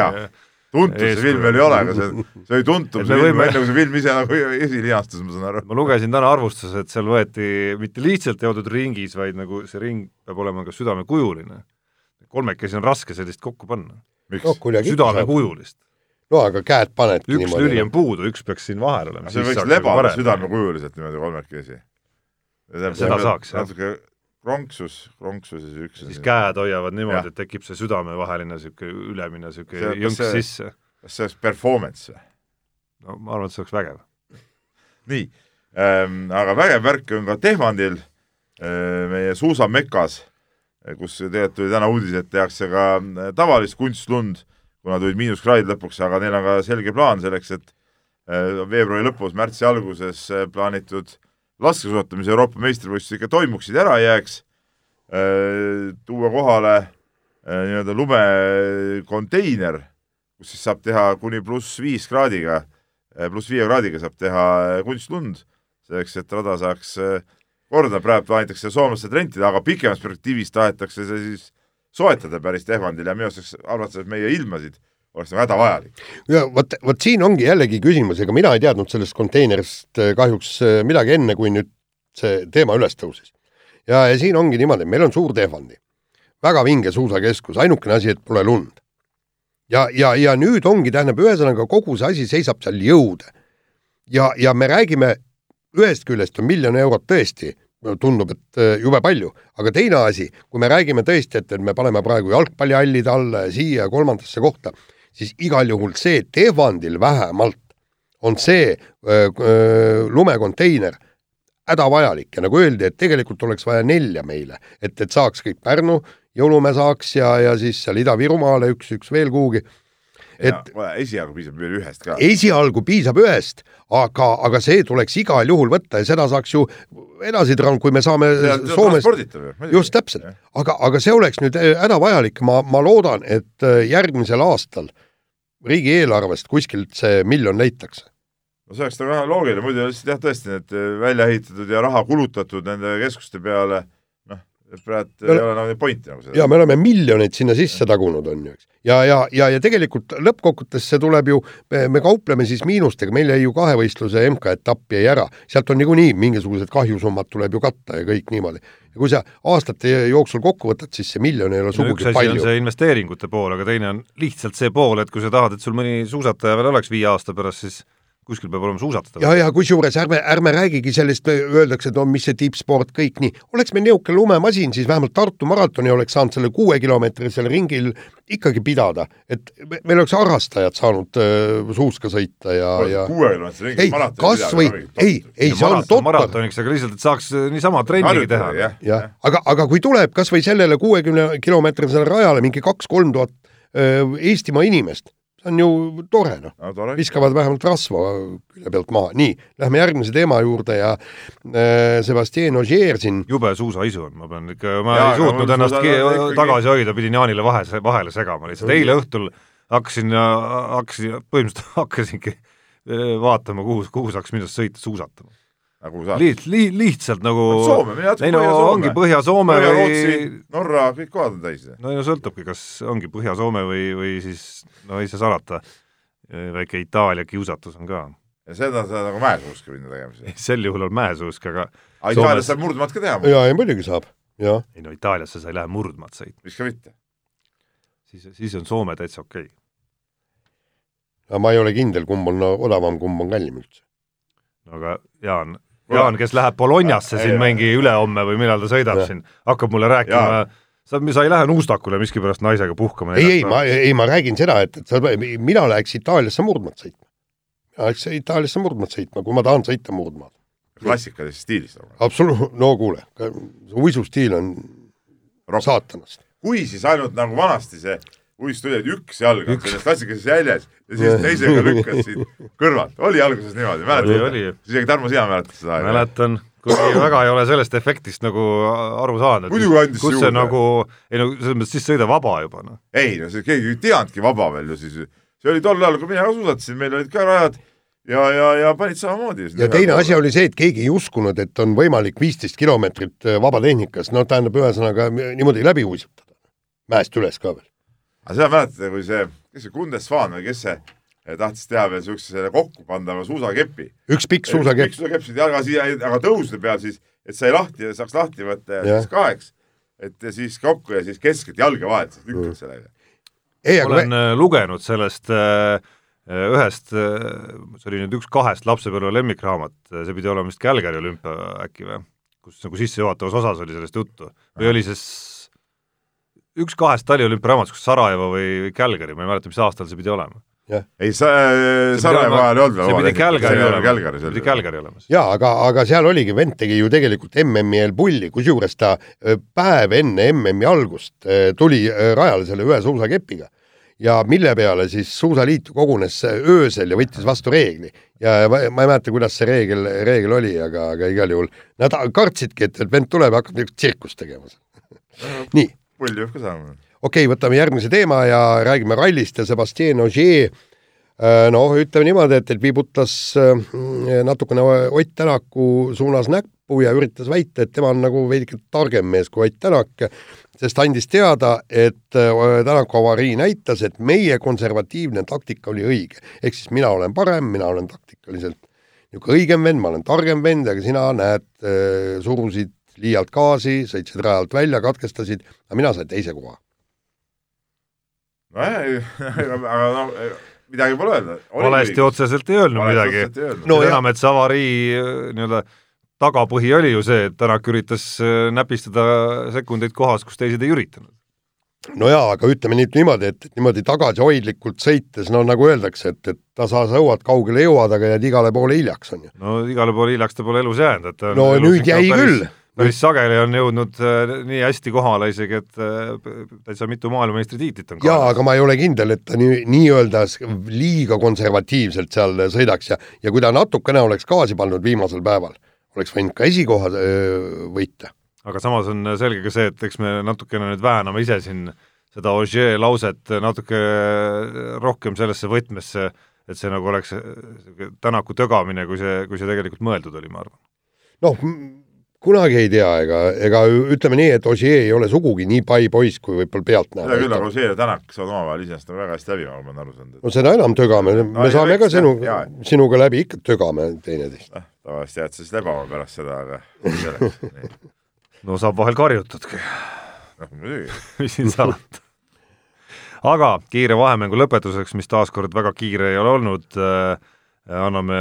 tuntud see film veel ei ole, aga see, see oli tuntum, see film, enne kui see film ise nagu esilinastus, ma saan aru. ma lugesin täna arvustuses, et seal võeti mitte lihtsalt jõudnud ringis, vaid nagu see ring peab olema ka südamekujuline kolmekesi on raske sellist kokku panna. No, südamekujulist. no aga käed panedki üks lüli on puudu, üks peaks siin vahel olema. see võiks lebada südamekujuliselt niimoodi kolmekesi. seda saaks, jah. natuke kronksus, kronksus ja siis üks siis käed hoiavad niimoodi, et tekib see südamevaheline niisugune ülemine niisugune jõnks sisse. kas see oleks performance või? no ma arvan, et see oleks vägev. nii ähm,, aga vägev värk on ka Tehvandil äh,, meie suusamekas kus tegelikult tuli täna uudis, et tehakse ka äh, tavalist kunstlund, kuna tulid miinuskraadid lõpuks, aga neil on ka selge plaan selleks, et äh, veebruari lõpus, märtsi alguses äh, plaanitud laskesuusatamise Euroopa meistrivõistlused ikka toimuksid ära ei jääks, tuua kohale nii-öelda lumekonteiner, kus siis saab teha kuni pluss viis kraadiga, pluss viie kraadiga saab teha kunstlund, selleks et rada saaks korda, praegu plaanitakse soomlased rentida, aga pikemas perspektiivis tahetakse see siis soetada päris Tehvandil ja minu arust arvates meie ilmasid oleks nagu hädavajalik. ja vot, vot siin ongi jällegi küsimus, ega mina ei teadnud sellest konteinerist äh, kahjuks äh, midagi enne, kui nüüd see teema üles tõusis. ja, ja siin ongi niimoodi, meil on suur Tehvandi, väga vinge suusakeskus, ainukene asi, et pole lund. ja, ja, ja nüüd ongi, tähendab, ühesõnaga kogu see asi seisab seal jõude. ja, ja me räägime, ühest küljest on miljon eurot tõesti tundub, et äh, jube palju, aga teine asi, kui me räägime tõesti, et, et me paneme praegu jalgpallihallide alla ja siia kolmandasse kohta, siis igal juhul see Tehvandil vähemalt on see öö, öö, lumekonteiner hädavajalik. Ja nagu öeldi, et tegelikult oleks vaja nelja meile, et, et saaks kõik Pärnu, Jõulumäe saaks ja, ja siis seal Ida-Virumaale üks, üks veel kuhugi et esialgu piisab veel ühest ka. esialgu piisab ühest, aga, aga see tuleks igal juhul võtta ja seda saaks ju edasi kui me saame Soomes just täpselt, aga, aga see oleks nüüd äh, hädavajalik, ma, ma loodan, et äh, järgmisel aastal riigieelarvest kuskilt see miljon leitakse. No see oleks nagu väga loogiline, muidu lihtsalt jah, tõesti need äh, välja ehitatud ja raha kulutatud nende keskuste peale praegu ei ole nagu pointi nagu seda. ja me oleme miljoneid sinna sisse tagunud, on ju, eks. ja, ja, ja, ja tegelikult lõppkokkuvõttes see tuleb ju, me kaupleme siis miinustega, meil jäi ju kahevõistluse MK-etapp jäi ära, sealt on niikuinii mingisugused kahjusummad tuleb ju katta ja kõik niimoodi. ja kui sa aastate jooksul kokku võtad, siis see miljon ei ole no, sugugi palju. üks on see investeeringute pool, aga teine on lihtsalt see pool, et kui sa tahad, et sul mõni suusataja veel oleks viie aasta pärast, siis kuskil peab olema suusatada. ja, ja kusjuures ärme, ärme räägigi sellest, öeldakse, et on, mis see tippsport, kõik nii. oleks meil niisugune lumemasin, siis vähemalt Tartu maratoni oleks saanud selle kuuekilomeetrisel ringil ikkagi pidada, et meil oleks harrastajad saanud äh, suuska sõita ja, ja kuuekilomeetrise ringi ei, kas või, ei, ei, see on totter. maratoniks, aga lihtsalt, et saaks äh, niisama trennigi teha. jah ja. ja., aga, aga kui tuleb kas või sellele kuuekümne kilomeetrisele rajale mingi kaks-kolm tuhat äh, Eestimaa inimest, on ju tore, noh. No,. viskavad vähemalt rasva külje pealt maha. nii, lähme järgmise teema juurde ja äh, Sebastian Ogier siin. jube suusaisu on, ma pean ikka, ma ja, ei suutnud no, ennast ikkagi... tagasi hoida, pidin Jaanile vahe, vahele segama lihtsalt, eile õhtul hakkasin, hakkasin, põhimõtteliselt hakkasingi äh, vaatama, kuhu, kuhu saaks minust sõita suusatama nagu saad. Liht-, li-, lihtsalt nagu Soome, mine jätku Põhja-Soome. ongi Põhja-Soome Põhja, Rootsi, Norra, kõik kohad on täis. no ja sõltubki, kas ongi Põhja-Soome või, või siis no ei saa salata, väike Itaalia kiusatus on ka. ja seda sa nagu mäesuuska minna tegema siis? sel juhul on mäesuusk, aga aga Itaalias saab murdmaad ka teha? jaa, ei muidugi saab, jah. ei no Itaaliasse sa ei lähe murdmaad sõitma. miks ka mitte? siis, siis on Soome täitsa okei okay.. aga ma ei ole kindel, kumb on odavam, kumb on kallim üldse. no aga Jaan, Jaan, kes läheb Bolognasse siin mingi ülehomme või millal ta sõidab ja. siin, hakkab mulle rääkima, sa, sa ei lähe Nuustakule miskipärast naisega puhkama. ei, ei, ma, ei, ma räägin seda, et, et sa, mina läheks Itaaliasse murdmaad sõitma. mina läheks Itaaliasse murdmaad sõitma, kui ma tahan sõita murdmaad. klassikalises stiilis absoluutselt, no kuule, uisustiil on Rock. saatanast. kui siis ainult nagu vanasti see uistu oli üks jalg on selles klassikalises jäljes ja siis teisega lükkas siit kõrvalt. oli alguses niimoodi, mäletad? isegi Tarmo, sina mäletad seda mäletan, kuigi väga ei ole sellest efektist nagu aru saanud. muidugi andis kus juurde. see nagu, ei no selles mõttes siis sõida vaba juba noh. ei no see keegi ei teadnudki vaba veel ju siis, see oli tol ajal, kui mina ka suusatasin, meil olid ka rajad ja, ja, ja panid samamoodi. ja teine asi oli see, et keegi ei uskunud, et on võimalik viisteist kilomeetrit äh, vabatehnikas, no tähendab, ühesõnaga niimoodi läbi uisutada. mäest üles ka veel aga seda mäletate, kui see, kes see Kundesfaan või kes see eh, tahtis teha veel siukse selle kokkupandava suusakepi. üks pikk suusakepp. pikk suusakepp siit jalga siia, aga tõusude peal siis, et sai lahti, saaks lahti võtta ja, siis kaheks, et ja siis kokku ja siis keskelt jalge vahelt siis lükkad mm. sellega. ma olen me... Äh, lugenud sellest äh, äh ühest äh,, see oli nüüd üks kahest lapsepõlve lemmikraamat, see pidi olema vist Calgary olümpia äkki või, kus nagu sissejuhatavas osas oli sellest juttu või oli see üks kahest taliolümpiaraamatus, kas Sarajevo või Calgary, ma ei mäleta, mis aastal see pidi olema. ei, sa, Sarajevo ajal ei olnud veel see pidi Calgary olema, see pidi Calgary olema. jaa, aga, aga seal oligi, vend tegi ju tegelikult MM-il pulli, kusjuures ta päev enne MM-i algust tuli rajale selle ühe suusakepiga ja mille peale siis Suusaliit kogunes öösel ja võttis vastu reegli. ja ma, ma ei mäleta, kuidas see reegel, reegel oli, aga, aga igal juhul nad kartsidki, et, et vend tuleb ja hakkab niisugust tsirkust tegema. nii. Pull ka saama. okei okay,, võtame järgmise teema ja räägime rallist ja Sebastian Ogier noh, ütleme niimoodi, et, et viibutas natukene Ott Tänaku suunas näppu ja üritas väita, et tema on nagu veidike targem mees kui Ott Tänak sest andis teada, et äh, Tänaku avarii näitas, et meie konservatiivne taktika oli õige. ehk siis mina olen parem, mina olen taktikaliselt niisugune õigem vend, ma olen targem vend, aga sina näed, äh, surusid liialt gaasi, sõitsid rajalt välja, katkestasid, aga mina sain teise koha. nojah, aga noh, midagi pole öelda. valesti otseselt ei öelnud midagi. no enam, et see avarii äh, nii-öelda tagapõhi oli ju see, et Tänak üritas äh, näpistada sekundeid kohas, kus teised ei üritanud. no jaa, aga ütleme nüüd niimoodi, et, et niimoodi tagasihoidlikult sõites, no nagu öeldakse, et, et ta sa sõuad, kaugele jõuad, aga jääd igale poole hiljaks, on ju. no igale poole hiljaks ta pole elus jäänud, et no nüüd jäi päris, küll. Päris sageli on jõudnud äh, nii hästi kohale isegi, et äh, täitsa mitu maailmameistritiitlit on jaa, aga ma ei ole kindel, et ta nii, nii-öelda liiga konservatiivselt seal sõidaks ja ja kui ta natukene oleks gaasi pannud viimasel päeval oleks võinud ka esikoha võita. aga samas on selge ka see, et eks me natukene nüüd vääname ise siin seda Ogier lauset natuke rohkem sellesse võtmesse, et see nagu oleks tänaku tögamine, kui see, kui see tegelikult mõeldud oli, ma arvan. noh, kunagi ei tea, ega, ega ütleme nii, et Ogier ei ole sugugi nii pai poiss, kui võib-olla pealt näha. hea küll, aga Ogier ja Tänak saavad omavahel iseenesest väga hästi läbi, ma olen aru saanud et.... no seda enam tögame no,, me saame ka sinu, sinuga läbi ikka tögame teineteist eh tavaliselt jääd sa siis lebama pärast seda, aga no saab vahel karjutudki. noh, muidugi. mis siin salata. aga kiire vahemängu lõpetuseks, mis taaskord väga kiire ei ole olnud äh,, anname,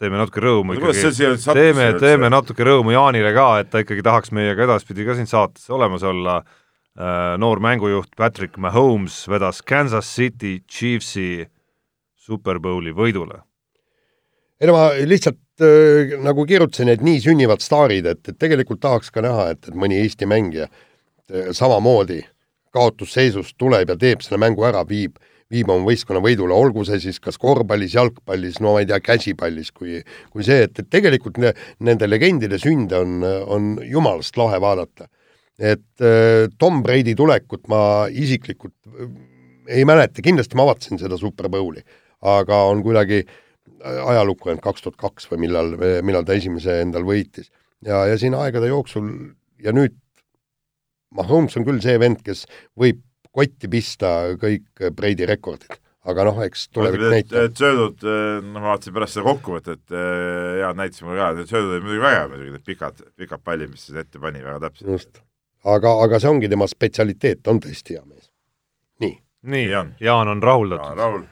teeme natuke rõõmu ikkagi, teeme, teeme natuke rõõmu Jaanile ka, et ta ikkagi tahaks meiega edaspidi ka siin saates olemas olla. Äh,. noor mängujuht Patrick Mahomes vedas Kansas City Chiefsi Super Bowli võidule. Ei no ma lihtsalt äh, nagu kirjutasin, et nii sünnivad staarid, et, et tegelikult tahaks ka näha, et, et mõni Eesti mängija äh, samamoodi kaotusseisust tuleb ja teeb selle mängu ära, viib, viib oma võistkonna võidule, olgu see siis kas korvpallis, jalgpallis, no ma ei tea, käsipallis, kui, kui see, et, et tegelikult ne, nende legendide sünde on, on jumalast lahe vaadata. et äh, Tom Brady tulekut ma isiklikult äh, ei mäleta, kindlasti ma vaatasin seda Super Bowli, aga on kuidagi ajalukku jäänud kaks tuhat kaks või millal, millal ta esimese endal võitis. ja, ja siin aegade jooksul ja nüüd Mahomes on küll see vend, kes võib kotti pista kõik Breidi rekordid, aga noh, eks tulevik näitab. söödud, noh, ma vaatasin pärast seda kokkuvõtet, head näitasid mulle ka, need söödud olid muidugi vägevad muidugi, need pikad, pikad pallid, mis siis ette pani väga täpselt. just, aga, aga see ongi tema spetsialiteet, on tõesti hea mees. nii. nii, Jaan on rahuldatud. rahul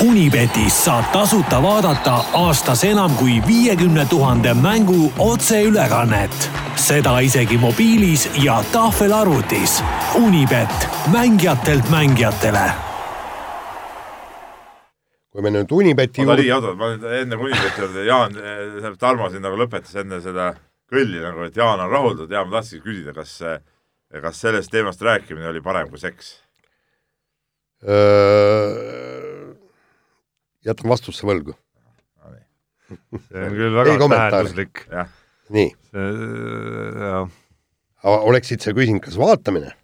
Unibetis saab tasuta vaadata aastas enam kui viiekümne tuhande mängu otseülekannet. Seda isegi mobiilis ja tahvelarvutis. Unibet, mängijatelt mängijatele. kui me nüüd Unibeti oota, nii, oota, ma nüüd enne kui Unibeti juurde, Jaan, Tarmo siin nagu lõpetas enne seda kõlli nagu, et Jaan on rahuldatud ja ma tahtsingi küsida, kas, kas sellest teemast rääkimine oli parem kui seks? jätan vastuse võlgu. see on küll väga tähenduslik. Nii. oleksid sa küsinud, kas vaatamine?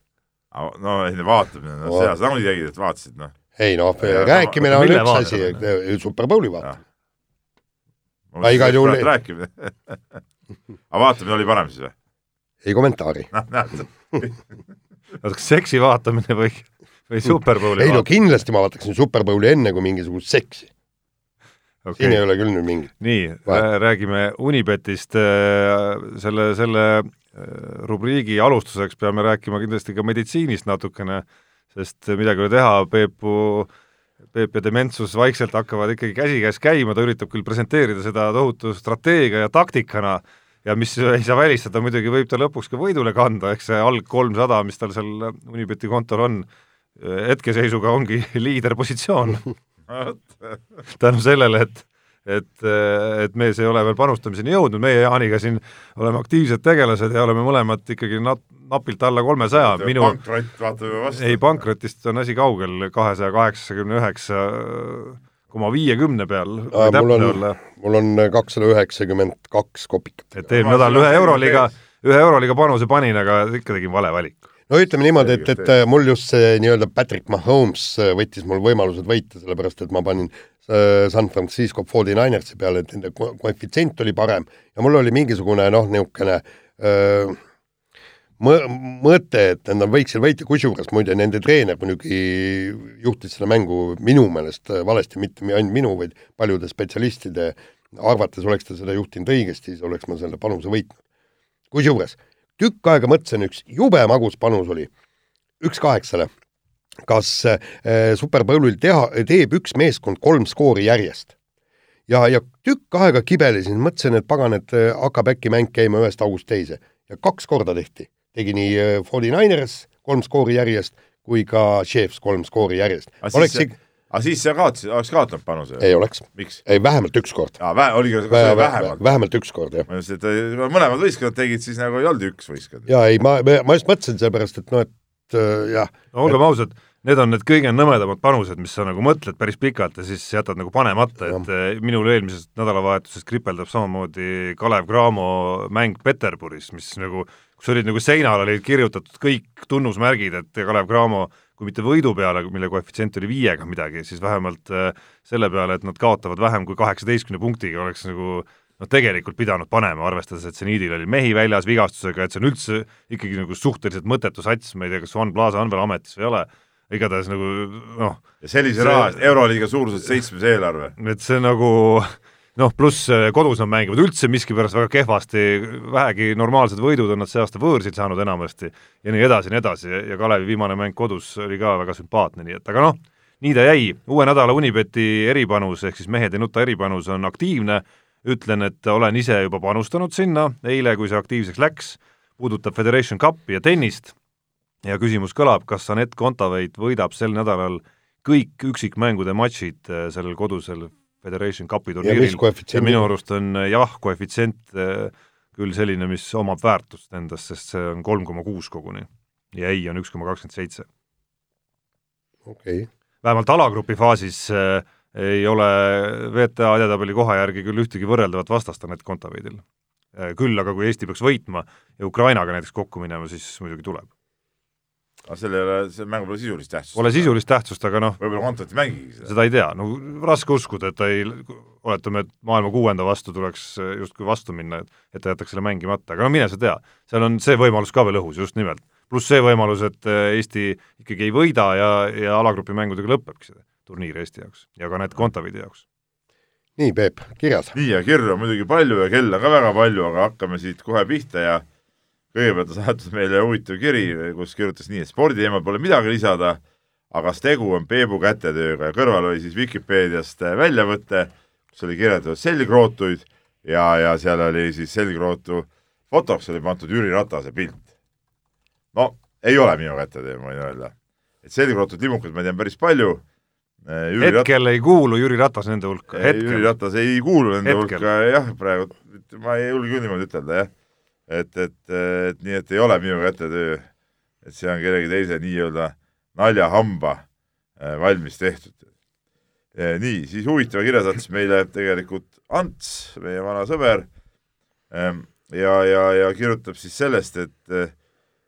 no vaatamine, no seda sa nagunii tegid, et vaatasid, noh. ei noh, rääkimine on üks asi, Super Bowli vaatamine. aga igal juhul rääkimine aga vaatamine oli parem siis või? ei kommentaari. noh, näed. oota, kas seksi vaatamine või või Super Bowli ei no kindlasti ma vaataksin Super Bowli enne kui mingisugust seksi okay.. siin ei ole küll nüüd mingit. nii, räägime Unibetist, äh, selle, selle äh, rubriigi alustuseks peame rääkima kindlasti ka meditsiinist natukene, sest midagi ei ole teha, Peepu Peep ja Dementsus vaikselt hakkavad ikkagi käsikäes käima, ta üritab küll presenteerida seda tohutu strateegia ja taktikana, ja mis ei saa välistada, muidugi võib ta lõpuks ka võidule kanda, eks see alg kolmsada, mis tal seal Unibeti kontol on, hetkeseisuga ongi liiderpositsioon tänu sellele, et et, et mees ei ole veel panustamiseni jõudnud, meie Jaaniga siin oleme aktiivsed tegelased ja oleme mõlemad ikkagi nat-, napilt alla kolmesaja, minu pankrott vaatab ju vastu. ei, pankrotist on asi kaugel, kahesaja kaheksakümne üheksa koma viiekümne peal, täpne mul on, mul on kakssada üheksakümmend kaks kopikat. et eelmine nädal ühe euroliiga, ühe euroliiga panuse panin, aga ikka tegin vale valiku. No ütleme niimoodi, et, et äh, mul just see nii-öelda Patrick Mahomes äh, võttis mul võimalused võita, sellepärast et ma panin äh, San Francisco 49ersi peale, et nende ko- koefitsient oli parem. Ja mul oli mingisugune noh, niisugune mõ-, mõte, et nad võiksid võita, kusjuures muide nende treener muidugi juhtis seda mängu minu meelest valesti, mitte mi- ainult minu, vaid paljude spetsialistide arvates oleks ta seda juhtinud õigesti, siis oleks ma selle panuse võitnud. kusjuures tükk aega mõtlesin, üks jube magus panus oli, üks kaheksale, kas äh, Super Bowlil teha, teeb üks meeskond kolm skoori järjest. ja, ja tükk aega kibelesin, mõtlesin, et pagan, et äh, hakkab äkki mäng käima ühest august teise ja kaks korda tehti tegi nii äh, 49ers kolm skoori järjest kui ka Chiefs kolm skoori järjest. oleks siis, aga siis sa kaotasid, oleks kaotanud panuse? ei oleks, miks? ei vähemalt üks kord. aa, vä-, oligi kas oli vähemalt? vähemalt üks kord, jah. ma just, et äh, mõlemad võistkonnad tegid, siis nagu ei olnud üks võistkond. jaa, ei ma, ma just mõtlesin sellepärast, et noh, et äh, jah. no olgem ausad, need on need kõige nõmedamad panused, mis sa nagu mõtled päris pikalt ja siis jätad nagu panemata, et eh, minul eelmisest nädalavahetusest kripeldab samamoodi Kalev Cramo mäng Peterburis, mis nagu, kus olid nagu seinal olid kirjutatud kõik tunnusmärgid, et Kalev Cramo kui mitte võidu peale, mille koefitsient oli viiega midagi, siis vähemalt eh, selle peale, et nad kaotavad vähem kui kaheksateistkümne punktiga, oleks nagu noh, tegelikult pidanud panema, arvestades, et seniidil oli mehi väljas vigastusega, et see on üldse ikkagi nagu suhteliselt mõttetu sats, ma ei tea, kas Juan Plaza on veel ametis või ei ole, igatahes nagu noh. ja sellise raha eest, Euroliiga suuruselt seitsmes eelarve. et see nagu noh, pluss kodus nad mängivad üldse miskipärast väga kehvasti, vähegi normaalsed võidud on nad see aasta võõrsil saanud enamasti ja nii edasi ja nii edasi. Ja Kalevi viimane mäng kodus oli ka väga sümpaatne, nii et aga noh, nii ta jäi, uue nädala Unibeti eripanus ehk siis mehed ei nuta eripanus on aktiivne, ütlen, et olen ise juba panustanud sinna, eile, kui see aktiivseks läks, puudutab Federation Cupi ja tennist. Ja küsimus kõlab, kas Anett Kontaveit võidab sel nädalal kõik üksikmängude matšid äh, sellel kodusel Federation Cupi turniiril ja, minu arust on äh, jah, koefitsient äh, küll selline, mis omab väärtust endas, sest see on kolm koma kuus koguni ja ei on üks koma kakskümmend seitse. okei okay. vähemalt alagrupi faasis äh, ei ole VTA edetabeli koha järgi küll ühtegi võrreldavat vastast Anett Kontaveidil. küll aga kui Eesti peaks võitma ja Ukrainaga näiteks kokku minema, siis muidugi tuleb aga sellel ei ole, see mängul pole sisulist tähtsust. Pole sisulist tähtsust, aga noh võib-olla Kontot ei mängigi seda. seda ei tea, no raske uskuda, et ta ei, oletame, et maailma kuuenda vastu tuleks justkui vastu minna, et et ta jätaks selle mängimata, aga no mine sa tea, seal on see võimalus ka veel õhus, just nimelt. pluss see võimalus, et Eesti ikkagi ei võida ja, ja alagrupi mängudega lõpebki see turniir Eesti jaoks ja ka need Kontaveidi jaoks. nii, Peep, kirjad? nii, ja kirju on muidugi palju ja kella ka väga palju, aga hakkame siit kohe pihta ja kõigepealt ta saatis meile huvitav kiri, kus kirjutas nii, et sporditeemal pole midagi lisada, aga tegu on Peebu kätetööga ja kõrval oli siis Vikipeediast väljavõte, kus oli kirjeldatud selgrootuid ja, ja seal oli siis selgrootu fotoks oli pandud Jüri Ratase pilt. no ei ole minu kätetöö, ma võin öelda. et selgrootud limukaid ma tean päris palju. Jüri hetkel Rat... ei kuulu Jüri Ratas nende hulka. Jüri Ratas ei kuulu nende hetkel. hulka jah, praegu ma ei julge küll niimoodi ütelda jah et, et, et nii, et ei ole minu kätetöö, et see on kellegi teise nii-öelda naljahamba äh, valmis tehtud. nii, siis huvitava kirja saatis meile tegelikult Ants, meie vana sõber, ähm, ja, ja, ja kirjutab siis sellest, et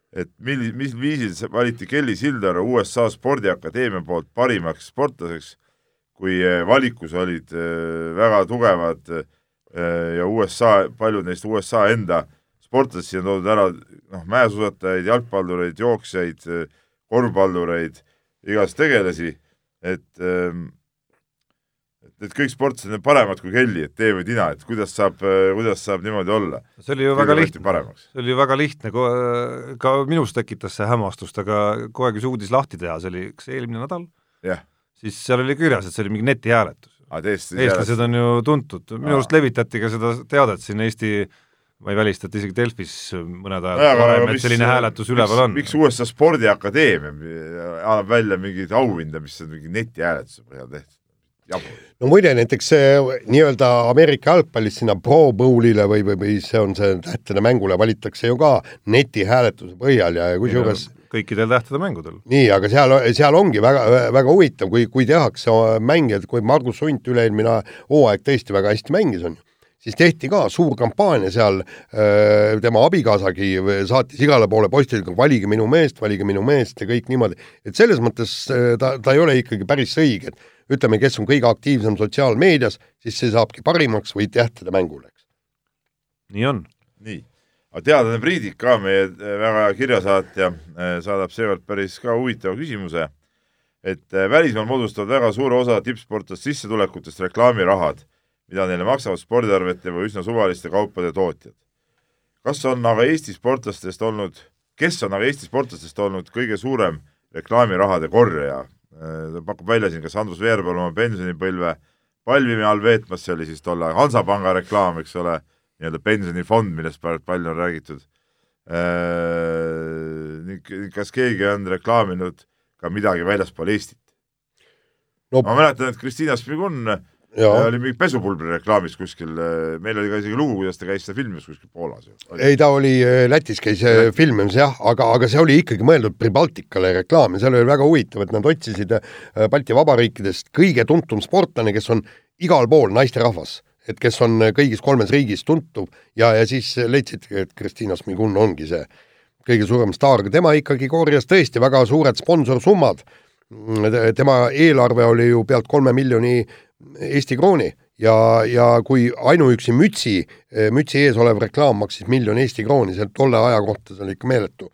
et milli-, mis viisil valiti Kelly Sildaru USA spordiakadeemia poolt parimaks sportlaseks, kui äh, valikus olid äh, väga tugevad ja USA, paljud neist USA enda sportlasi on toodud ära, noh, mäesuusatajaid, jalgpallureid, jooksjaid, korvpallureid, igast tegelasi, et ähm, et kõik sportlased on paremad kui Kelly, et tee või tina, et kuidas saab, kuidas saab niimoodi olla? see oli ju väga lihtne, see oli ju väga lihtne, ka minus tekitas see hämmastust, aga kohe, kui see uudis lahti teha, see oli kas eelmine nädal yeah., siis seal oli kirjas, et see oli mingi netihääletus. eestlased on ju tuntud, minu arust levitati ka seda teadet siin Eesti ma ei välista, et isegi Delfis mõned ajad varem, et selline hääletus üleval on. miks USA Spordiakadeemia annab välja mingeid auhinde, mis on mingi netihääletuse põhjal tehtud? no muide, näiteks see nii-öelda Ameerika jalgpallis sinna Pro Bowlile või, või, või see on see tähtede mängule valitakse ju ka netihääletuse põhjal ja ja kusjuures kõikidel tähtede mängudel. nii, aga seal, seal ongi väga, väga huvitav, kui, kui tehakse mängijad, kui Margus Hunt üle-eelmine hooaeg tõesti väga hästi mängis, on ju, siis tehti ka suur kampaania seal, tema abikaasagi saatis igale poole postidega, valige minu meest, valige minu meest ja kõik niimoodi, et selles mõttes äh, ta, ta ei ole ikkagi päris õige, et ütleme, kes on kõige aktiivsem sotsiaalmeedias, siis see saabki parimaks või tähtede mängul, eks. nii on. nii, aga teadlane Priidik ka, meie eh, väga hea kirjasaatja, saadab seekord päris ka huvitava küsimuse, et välismaal moodustavad väga suure osa tippsportlaste sissetulekutest reklaamirahad, mida neile maksavad spordiarvete või üsna suvaliste kaupade tootjad. kas on aga Eesti sportlastest olnud, kes on aga Eesti sportlastest olnud kõige suurem reklaamirahade korjaja? ta pakub välja siin, kas Andrus Veerpalu oma pensionipõlve Palvimi all veetmas, see oli siis tolle Hansapanga reklaam, eks ole nii-öelda pensionifond, millest palju on räägitud. kas keegi on reklaaminud ka midagi väljaspool Eestit No- ma mäletan, et Kristiina Šmigun ja oli mingi pesupulbri reklaamis kuskil, meil oli ka isegi lugu, kuidas ta käis seda filmimas kuskil Poolas ei, ta oli äh, Lätis käis äh, filmimas jah, aga, aga see oli ikkagi mõeldud Pribaltikale reklaam ja seal oli väga huvitav, et nad otsisid äh, Balti Vabariikidest kõige tuntum sportlane, kes on igal pool naisterahvas, et kes on äh, kõigis kolmes riigis tuntud ja, ja siis leidsid, et Kristiina Smigun ongi see kõige suurem staar, tema ikkagi korjas tõesti väga suured sponsorsummad. tema eelarve oli ju pealt kolme miljoni Eesti krooni ja, ja kui ainuüksi mütsi, mütsi ees olev reklaam maksis miljon Eesti krooni, see tolle aja kohta see oli ikka meeletu,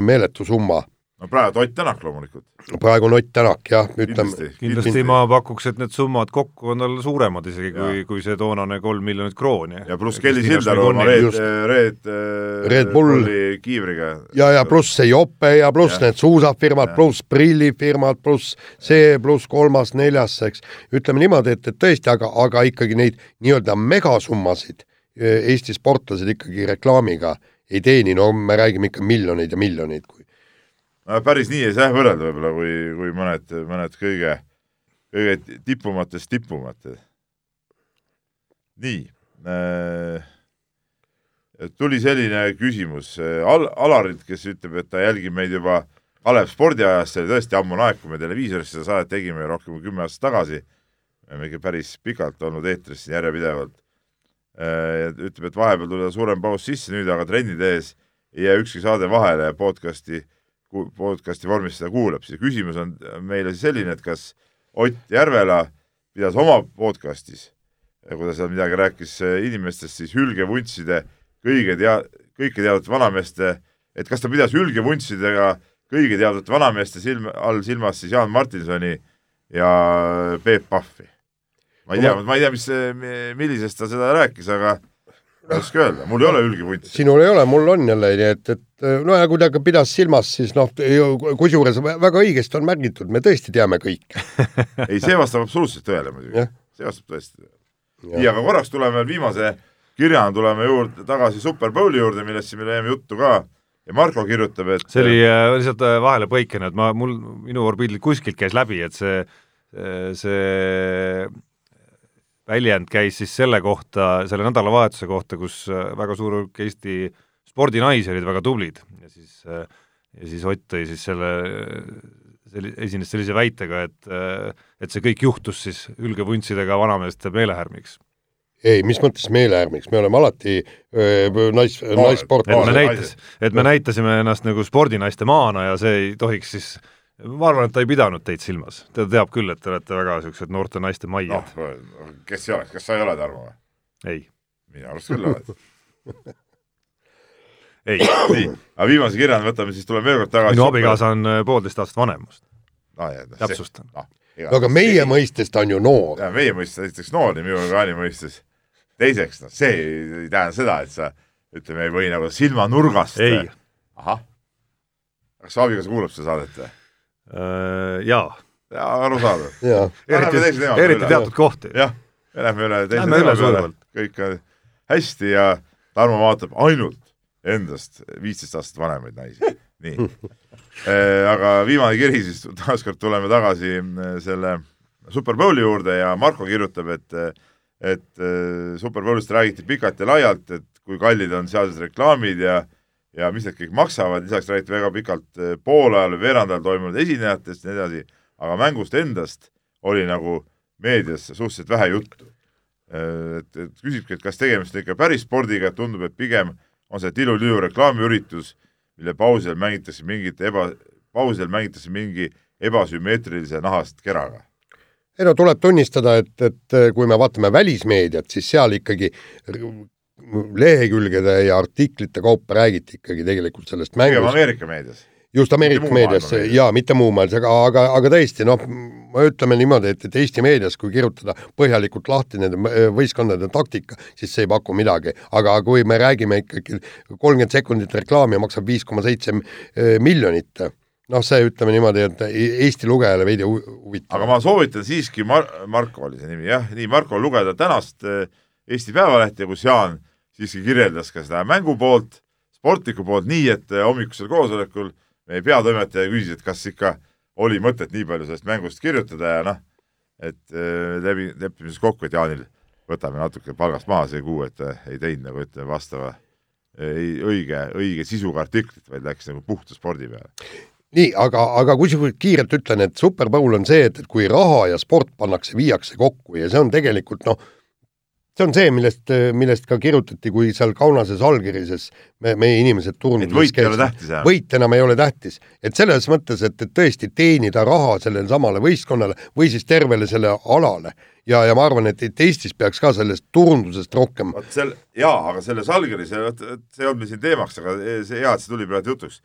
meeletu summa. No praegu Ott Tänak loomulikult, praegu on Ott Tänak jah, ütleme, kindlasti. kindlasti ma pakuks, et need summad kokku on tal suuremad isegi kui Jaa., kui see toonane kolm miljonit krooni. ja pluss Kelly Sildaru oma Red Red, Red Bull. kiivriga. ja, ja pluss see jope ja pluss need suusafirmad pluss prillifirmad, pluss see, pluss kolmas-neljas, eks. ütleme niimoodi, et, et tõesti, aga, aga ikkagi neid nii-öelda megasummasid eh, Eesti sportlased ikkagi reklaamiga ei teeni, no me räägime ikka miljoneid ja miljoneid, kui no päris nii ei saa võrrelda võib-olla, kui, kui mõned, mõned kõige, kõige tipumatest tipumad. nii äh,. tuli selline küsimus Al, Alarilt, kes ütleb, et ta jälgib meid juba Kalev spordiajast, see oli tõesti ammune aeg, kui me televiisoris seda saadet tegime rohkem kui kümme aastat tagasi. me oleme ikka päris pikalt olnud eetris siin järjepidevalt. ütleb, et vahepeal tuli suurem paus sisse nüüd, aga trennide ees ei jää ükski saade vahele ja podcasti, podcasti vormis seda kuulab, siis küsimus on meile siis selline, et kas Ott Järvela pidas oma podcastis, kui ta seal midagi rääkis eh, inimestest, siis hülgevuntside kõige tea-, kõike teadvate vanameeste, et kas ta pidas hülgevuntsidega kõige teadvate vanameeste silm, all silmas siis Jaan Martinsoni ja Peep Pahvi. ma ei tea, ma ei tea, mis, millisest ta seda rääkis, aga ei oska öelda, mul ei ole hülgevuntsi. sinul ei ole, mul on jälle, nii et, et no ja kui ta pidas silmas, siis noh, kusjuures väga õigesti on märgitud, me tõesti teame kõike. ei, see vastab absoluutselt tõele muidugi see vastab tõesti tõele. nii, aga korraks tuleme veel viimase kirjana tuleme juurde tagasi Super Bowli juurde, millest siin me leiame juttu ka ja Marko kirjutab, et see oli äh, lihtsalt äh, vahele põikena, et ma, mul, minu orbiidil kuskilt käis läbi, et see, see väljend käis siis selle kohta, selle nädalavahetuse kohta, kus äh, väga suur hulk Eesti spordinaisi olid väga tublid. Ja siis, ja siis Ott tõi siis selle, selli-, esines sellise väitega, et et see kõik juhtus siis hülgevuntsidega vanameeste meelehärmiks. ei, mis mõttes meelehärmiks, me oleme alati öö, nais, et naissportlased me näitas, et me näitasime ennast nagu spordinaiste maana ja see ei tohiks siis ma arvan, et ta ei pidanud teid silmas, ta teab küll, et te olete väga niisugused noorte naiste maiad, kes ei oleks, kas sa ei ole, Tarmo või? ei, minu arust küll oled. ei, nii, aga viimase kirjana võtame siis, tuleme veel kord tagasi. minu abikaasa on äh, poolteist aastat vanem must, täpsustan. noh, no aga meie mõistes ta on ju noor. ja meie mõistes esiteks noor ja minu orgaani mõistes. teiseks, noh, see ei, ei tähenda seda, et sa ütleme, ei või nagu silmanurgast. ei, ahah. kas su abikaasa kuulab seda saadet või? jaa, jaa, arusaadav. eriti, eriti teatud kohti. jah, me lähme üle teise teema peale kõik on hästi ja Tarmo vaatab ainult endast viisteist aastat vanemaid naisi. nii. aga viimane kiri siis, taaskord tuleme tagasi äh, selle Super Bowli juurde ja Marko kirjutab, et et äh, Super Bowlist räägiti pikalt ja laialt, et kui kallid on sealsed reklaamid ja ja mis need kõik maksavad, lisaks räägiti väga pikalt äh, poolajal või veerandajal toimunud esinejatest ja nii edasi, aga mängust endast oli nagu meedias suhteliselt vähe juttu. Äh, et, et küsibki, et kas tegemist on ikka päris spordiga, tundub, et pigem on see tilu-lilu reklaamiüritus, mille pausil mängitakse mingit eba, pausil mängitakse mingi ebasümmeetrilise nahast keraga ei no tuleb tunnistada, et, et kui me vaatame välismeediat, siis seal ikkagi lehekülgede ja artiklite kaupa räägiti ikkagi tegelikult sellest mängust. pigem Ameerika meedias. just Ameerika meedias ja mitte muu maailmas, aga, aga, aga tõesti noh, ütleme niimoodi, et, et Eesti meedias, kui kirjutada põhjalikult lahti nende võistkondade taktika, siis see ei paku midagi, aga kui me räägime ikkagi kolmkümmend sekundit reklaami maksab viis koma seitse miljonit noh, see ütleme niimoodi, et Eesti lugejale veidi huvitav. aga ma soovitan siiski Mar-, Marko oli see nimi, jah, nii, Marko lugeda tänast eh, Eesti Päevalehte, kus Jaan siiski kirjeldas ka seda mängu poolt, sportliku poolt nii, et eh, hommikusel koosolekul meie peatoimetaja küsis, et kas ikka oli mõtet nii palju sellest mängust kirjutada ja noh, et eh, läbi, lepime siis kokku, et Jaanil võtame natuke palgast maha see kuu, et ta ei teinud nagu ütleme vastava ei, õige, õige sisuga artiklit, vaid läks nagu puhta spordi peale. Nii, aga, aga kusjuures kiirelt ütlen, et Super Bowl on see, et, et kui raha ja sport pannakse, viiakse kokku ja see on tegelikult noh, see on see, millest, millest ka kirjutati, kui seal Kaunases allkirjases me, meie inimesed turunduses võit ei ole tähtis, jah? võit enam ei ole tähtis. et selles mõttes, et, et tõesti teenida raha sellele samale võistkonnale või siis tervele selle alale ja, ja ma arvan, et, et Eestis peaks ka sellest turundusest rohkem vot sel-, jaa, aga selles allkirjas, see ei olnud meil siin teemaks, aga see hea, et see tuli praegu jutuks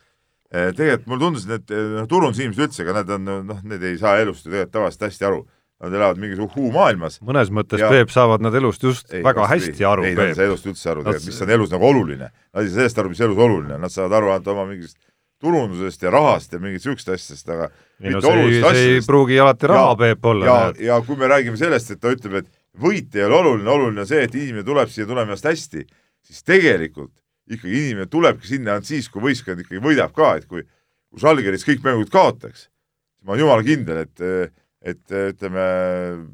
Eh, tegelikult mulle tundus, et need noh, turundusinimesed üldse, ega nad on noh, need ei saa elust ju tegelikult tavaliselt hästi aru. Nad elavad mingis uhuu-maailmas. mõnes mõttes. Peep saavad nad elust just ei, väga hästi ei, aru. ei, nad ei saa elust üldse aru nad..., mis on elus nagu oluline. Nad ei saa sellest aru, mis elus oluline on, nad saavad aru ainult oma mingist turundusest ja rahast ja mingit niisugust asjadest, aga ei no see, see ei pruugi alati raha, Peep, olla. ja, ja kui me räägime sellest, et ta ütleb, et võit ei ole oluline, oluline on see, et inimene tuleb siia tulema ennast hästi, siis tegelikult ikkagi inimene tulebki sinna ainult siis, kui võistkond ikkagi võidab ka, et kui, kui Žalgiris kõik mängud kaotaks, siis ma olen jumala kindel, et, et ütleme,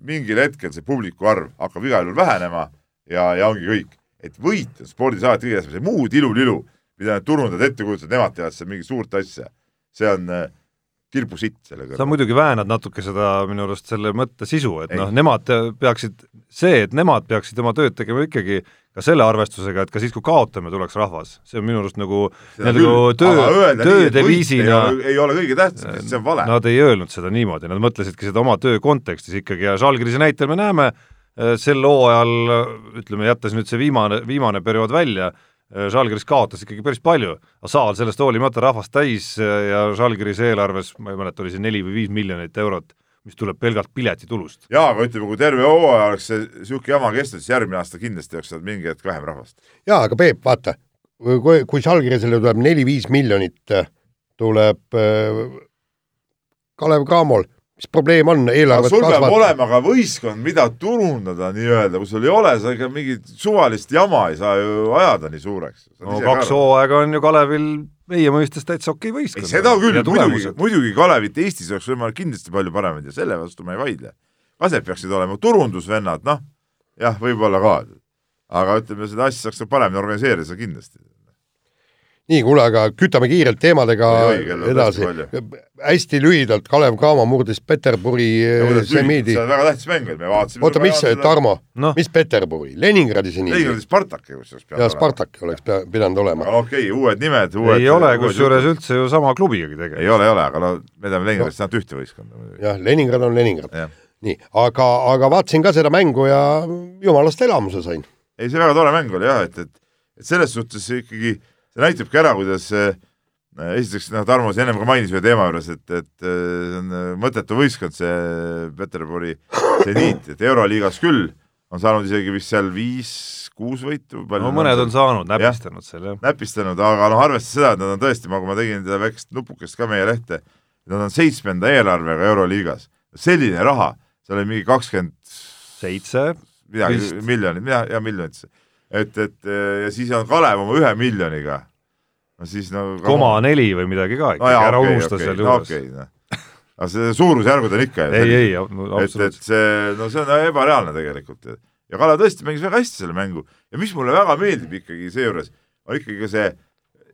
mingil hetkel see publiku arv hakkab igal juhul vähenema ja, ja ongi kõik. et võit on spordis alati kõige tähtsam, see muu tilulilu, mida need turundajad ette kujutavad, nemad teevad seal mingit suurt asja, see on kirbusitt selle kõrval. sa muidugi väänad natuke seda minu arust selle mõtte sisu, et noh, nemad peaksid, see, et nemad peaksid oma tööd tegema ikkagi ka selle arvestusega, et ka siis, kui kaotame, tuleks rahvas, see on minu arust nagu nagu töö, töödeviisina ei ole kõige tähtsam, sest see on vale. Nad ei öelnud seda niimoodi, nad mõtlesidki seda oma töö kontekstis ikkagi ja Žalgirise näitel me näeme, äh, sel hooajal ütleme, jättes nüüd see viimane, viimane periood välja, Žalgiris kaotas ikkagi päris palju, aga saal sellest hoolimata rahvast täis äh, ja Žalgirise eelarves, ma ei mäleta, oli see neli või viis miljonit eurot, mis tuleb pelgalt piletitulust. jaa, aga ütleme, kui terve hooaja oleks see niisugune jama kestnud, siis järgmine aasta kindlasti oleks seal mingi hetk vähem rahvast. jaa, aga Peep, vaata, kui, kui Žalgirisele tuleb neli-viis miljonit, tuleb äh, Kalev Cramol mis probleem on, eelarvet sul kasvatada. peab olema ka võistkond, mida turundada nii-öelda, kui sul ei ole, sa ikka mingit suvalist jama ei saa ju ajada nii suureks. no kaks hooaega on ju Kalevil meie mõistes täitsa okei võistkond. seda küll, muidugi, muidugi Kalevit Eestis oleks võimalik kindlasti palju paremaid ja selle vastu ma ei vaidle. kas need peaksid olema turundusvennad, noh, jah, võib-olla ka. aga ütleme, seda asja saaks paremini organiseerida kindlasti nii, kuule, aga kütame kiirelt teemadega Oi, edasi. hästi lühidalt, Kalev Cramo murdis Peterburi no, semiidi. see on väga tähtis mäng, et me vaatasime oota, mis see, Tarmo no., mis Peterburi, Leningradi semiidi? Leningradi Spartaki kusjuures peab olema. Spartaki oleks pea, pidanud olema. okei okay,, uued nimed, uued ei ole kusjuures üldse ju sama klubigagi tegelikult. ei ole, ei ole, aga no me teame Leningradist ainult no. ühte võistkonda. jah, Leningrad on Leningrad. nii, aga, aga vaatasin ka seda mängu ja jumalast elamuse sain. ei, see väga tore mäng oli jah, et, et, et selles suhtes ikkagi see näitabki ära, kuidas äh, esiteks noh, Tarmo ennem ka mainis ühe teema juures, et, et äh, see on äh, mõttetu võistkond, see Peterburi seniit, et Euroliigas küll on saanud isegi vist seal viis-kuus võitu. no mõned on saanud, näpistanud seal jah. näpistanud, aga noh, arvestades seda, et nad on tõesti, kui ma tegin seda väikest nupukest ka meie lehte, nad on seitsmenda eelarvega Euroliigas. selline raha, seal oli mingi kakskümmend seitse midagi, miljonit, ja, ja miljonit et, et ja siis on Kalev oma ühe miljoniga. No siis no koma neli või midagi ka ikkagi no,, ära okay, unusta okay, sealjuures okay,. No. aga see suurusjärgud on ikka ei, ei, et, et see, no see on ebareaalne tegelikult. ja Kalev tõesti mängis väga hästi selle mängu ja mis mulle väga meeldib ikkagi seejuures, on ikkagi ka see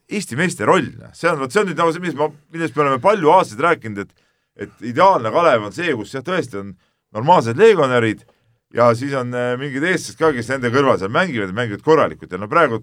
Eesti meeste roll, see on, vot see on nüüd nagu see, millest ma, millest me oleme palju aastaid rääkinud, et et ideaalne Kalev on see, kus jah, tõesti on normaalsed legionärid ja siis on äh, mingid eestlased ka, kes nende kõrval seal mängivad, mängivad korralikult ja no praegu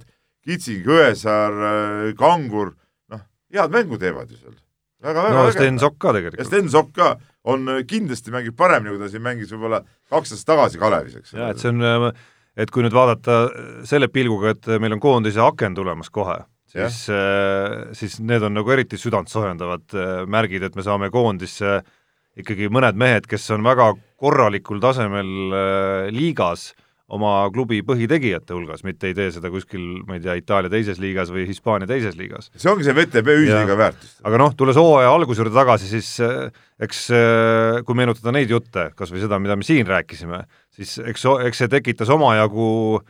Kitsing, Õesaar, äh, Kangur, noh, head mängu teevad ju seal. väga, väga no Sten Sokk ka tegelikult. ja Sten Sokk ka on, äh, kindlasti mängib paremini, kui ta siin mängis võib-olla kaks aastat tagasi Kalevis, eks. jaa, et see on, et kui nüüd vaadata selle pilguga, et meil on koondise aken tulemas kohe, siis, äh, siis need on nagu eriti südantsoojendavad äh, märgid, et me saame koondisse ikkagi mõned mehed, kes on väga korralikul tasemel äh, liigas oma klubi põhitegijate hulgas, mitte ei tee seda kuskil, ma ei tea, Itaalia teises liigas või Hispaania teises liigas. see ongi see VTB ühisliiga väärtus. aga noh, tulles hooaja alguse juurde tagasi, siis eks kui meenutada neid jutte, kas või seda, mida me siin rääkisime, siis eks, eks see tekitas omajagu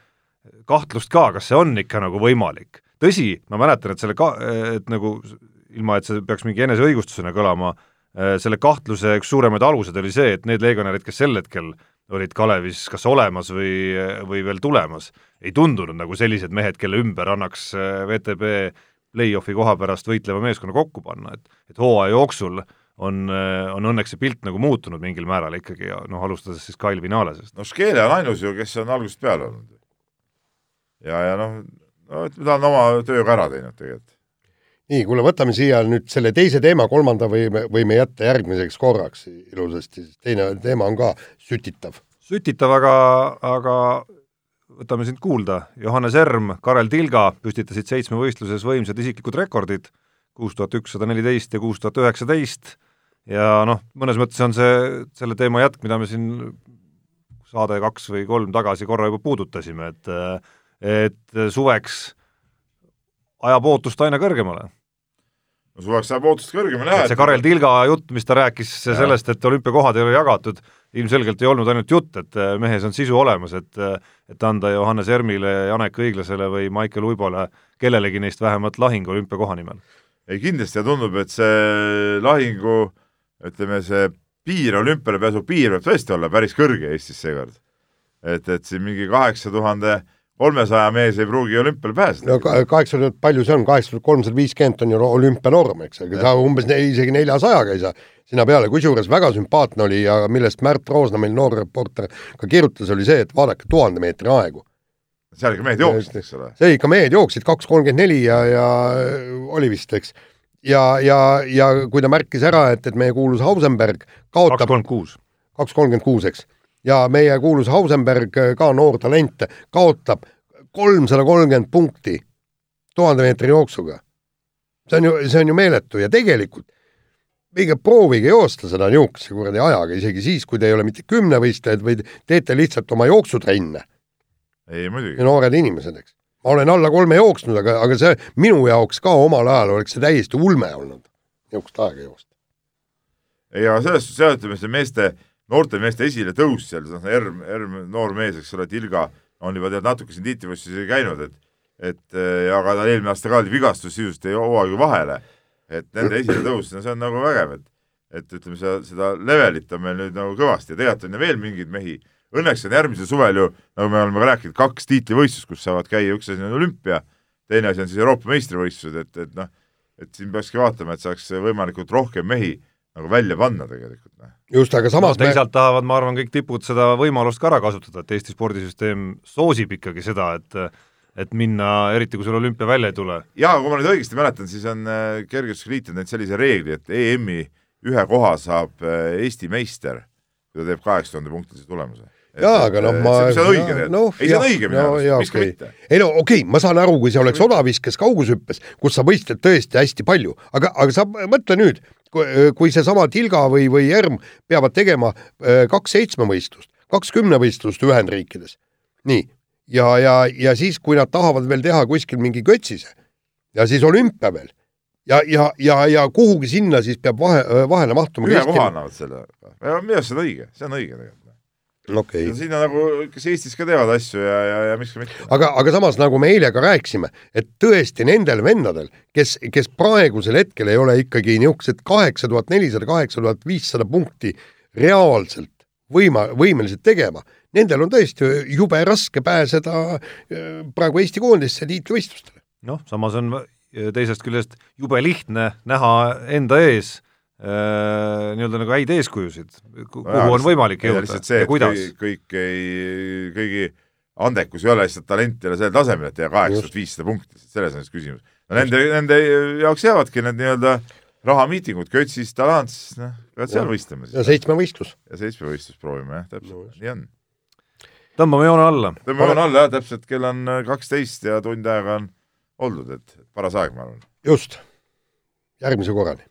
kahtlust ka, kas see on ikka nagu võimalik tõsi, ma mäletan, et selle ka-, et nagu ilma, et see peaks mingi eneseõigustusena kõlama, äh, selle kahtluse üks suuremaid aluseid oli see, et need legionärid, kes sel hetkel olid Kalevis kas olemas või, või veel tulemas, ei tundunud nagu sellised mehed, kelle ümber annaks äh, VTB play-off'i koha pärast võitleva meeskonna kokku panna, et et hooaja jooksul on, äh, on õnneks see pilt nagu muutunud mingil määral ikkagi ja noh, alustades siis Kyle Vinalesest. no Škele on ainus ju, kes on algusest peale olnud. ja, ja noh, no et ta on oma töö ka ära teinud tegelikult. Nii, kuule, võtame siia nüüd selle teise teema, kolmanda võime, võime jätta järgmiseks korraks ilusasti, teine teema on ka sütitav. sütitav, aga, aga võtame sind kuulda, Johannes Erm, Karel Tilga püstitasid seitsmevõistluses võimsad isiklikud rekordid, kuus tuhat ükssada neliteist ja kuus tuhat üheksateist, ja noh, mõnes mõttes on see selle teema jätk, mida me siin saade kaks või kolm tagasi korra juba puudutasime, et et suveks ajab ootust aina kõrgemale. No suveks ajab ootust kõrgemale jah. see Karel Tilga jutt, mis ta rääkis ja. sellest, et olümpiakohad ei ole jagatud, ilmselgelt ei olnud ainult jutt, et äh, mehes on sisu olemas, et äh, et anda Johannes Ermile, Janek Õiglasele või Maicel Uibole, kellelegi neist vähemalt lahing olümpiakoha nimel. ei kindlasti ja tundub, et see lahingu ütleme, see piir, olümpiale pääsu piir võib tõesti olla päris kõrge Eestis seekord. et, et siin mingi kaheksa tuhande 000 kolmesaja mees ei pruugi olümpiale pääseda. no kaheksa tuhat, palju see on, kaheksa tuhat kolmsada viiskümmend on ju olümpianorm, eks, ega sa umbes ne, isegi neljasajaga ei saa sinna peale, kusjuures väga sümpaatne oli ja millest Märt Roosna, meil noor reporter, ka kirjutas, oli see, et vaadake tuhande meetri aegu. seal ikka mehed jooksid, eks ole. see ikka mehed jooksid, kaks kolmkümmend neli ja, ja oli vist, eks. ja, ja, ja kui ta märkis ära, et, et meie kuulus Hausenberg kaotab kaks kolmkümmend kuus. kaks kolmkümmend kuus, eks ja meie kuulus Hausenberg, ka noor talent, kaotab kolmsada kolmkümmend punkti tuhande meetri jooksuga. see on ju, see on ju meeletu ja tegelikult minge proovige joosta seda niisuguse kuradi ajaga, isegi siis, kui te ei ole mitte kümnevõistlejad, vaid teete lihtsalt oma jooksutrenne. ei muidugi. noored inimesed, eks. ma olen alla kolme jooksnud, aga, aga see minu jaoks ka omal ajal oleks see täiesti ulme olnud, niisugust aega joosta. ei, aga selles suhtes ütleme see meeste noorte meeste esiletõus seal, noh, Erm, Erm, noor mees, eks ole, Tilga on juba tead natuke siin tiitlivõistluses käinud, et et aga tal eelmine aasta ka oli vigastus, sisuliselt jäi hooaega vahele. et nende esiletõus, no see on nagu vägev, et et ütleme, seda, seda levelit on meil nüüd nagu kõvasti ja tegelikult on ju veel mingeid mehi, õnneks on järgmisel suvel ju, nagu me oleme ka rääkinud, kaks tiitlivõistlust, kus saavad käia, üks asi on olümpia, teine asi on siis Euroopa meistrivõistlused, et, et noh, et siin peakski vaatama, et saaks võimalikult rohkem mehi nagu välja panna tegelikult. Noh. Just, aga samas no, teisalt me... tahavad, ma arvan, kõik tipud seda võimalust ka ära kasutada, et Eesti spordisüsteem soosib ikkagi seda, et et minna, eriti kui sul olümpia välja ei tule. jaa, kui ma nüüd õigesti mäletan, siis on äh, kergejõustikliit on teinud sellise reegli, et EM-i ühe koha saab äh, Eesti meister, kui ta teeb kaheksa tuhande punktilise tulemuse jaa, aga noh, ma see on õige no,, ei see on õige minu arust, miks ka mitte. ei no okei okay,, ma saan aru, kui see oleks odaviskes kaugushüppes, kus sa võistled tõesti hästi palju, aga, aga sa mõtle nüüd, kui seesama Tilga või, või Erm peavad tegema äh, kaks seitsmevõistlust, kaks kümnevõistlust Ühendriikides, nii, ja, ja, ja siis, kui nad tahavad veel teha kuskil mingi kötsise ja siis olümpia veel ja, ja, ja, ja kuhugi sinna siis peab vahe, vahele mahtuma. ühe koha annavad selle, minu arust see on õige, see on õige tegelikult okay. siin on nagu, kes Eestis ka teevad asju ja, ja, ja miks ka mitte. aga, aga samas nagu me eile ka rääkisime, et tõesti nendel vendadel, kes, kes praegusel hetkel ei ole ikkagi niisugused kaheksa tuhat nelisada, kaheksa tuhat viissada punkti reaalselt võima, võimelised tegema, nendel on tõesti jube raske pääseda äh, praegu Eesti koondisse tiitlivõistlustele. noh, samas on teisest küljest jube lihtne näha enda ees Äh, nii-öelda nagu häid eeskujusid, kuhu no, on võimalik jõuda see, ja kuidas. kõik ei, kõigi andekus ei ole lihtsalt talent ei ole sellel tasemel, et teha kaheksa tuhat viissada punkti, selles on siis küsimus. no nende, nende jaoks jäävadki need nii-öelda rahamiitingud, Kötsis, Talants, noh, peavad seal võistlema siis. ja seitsmevõistlus. ja seitsmevõistlus proovime jah, täpselt no,, nii on. tõmbame joone alla. tõmbame joone alla jah, täpselt, kell on kaksteist ja tund aega on oldud, et paras aeg, ma arvan. just, järgmise korrani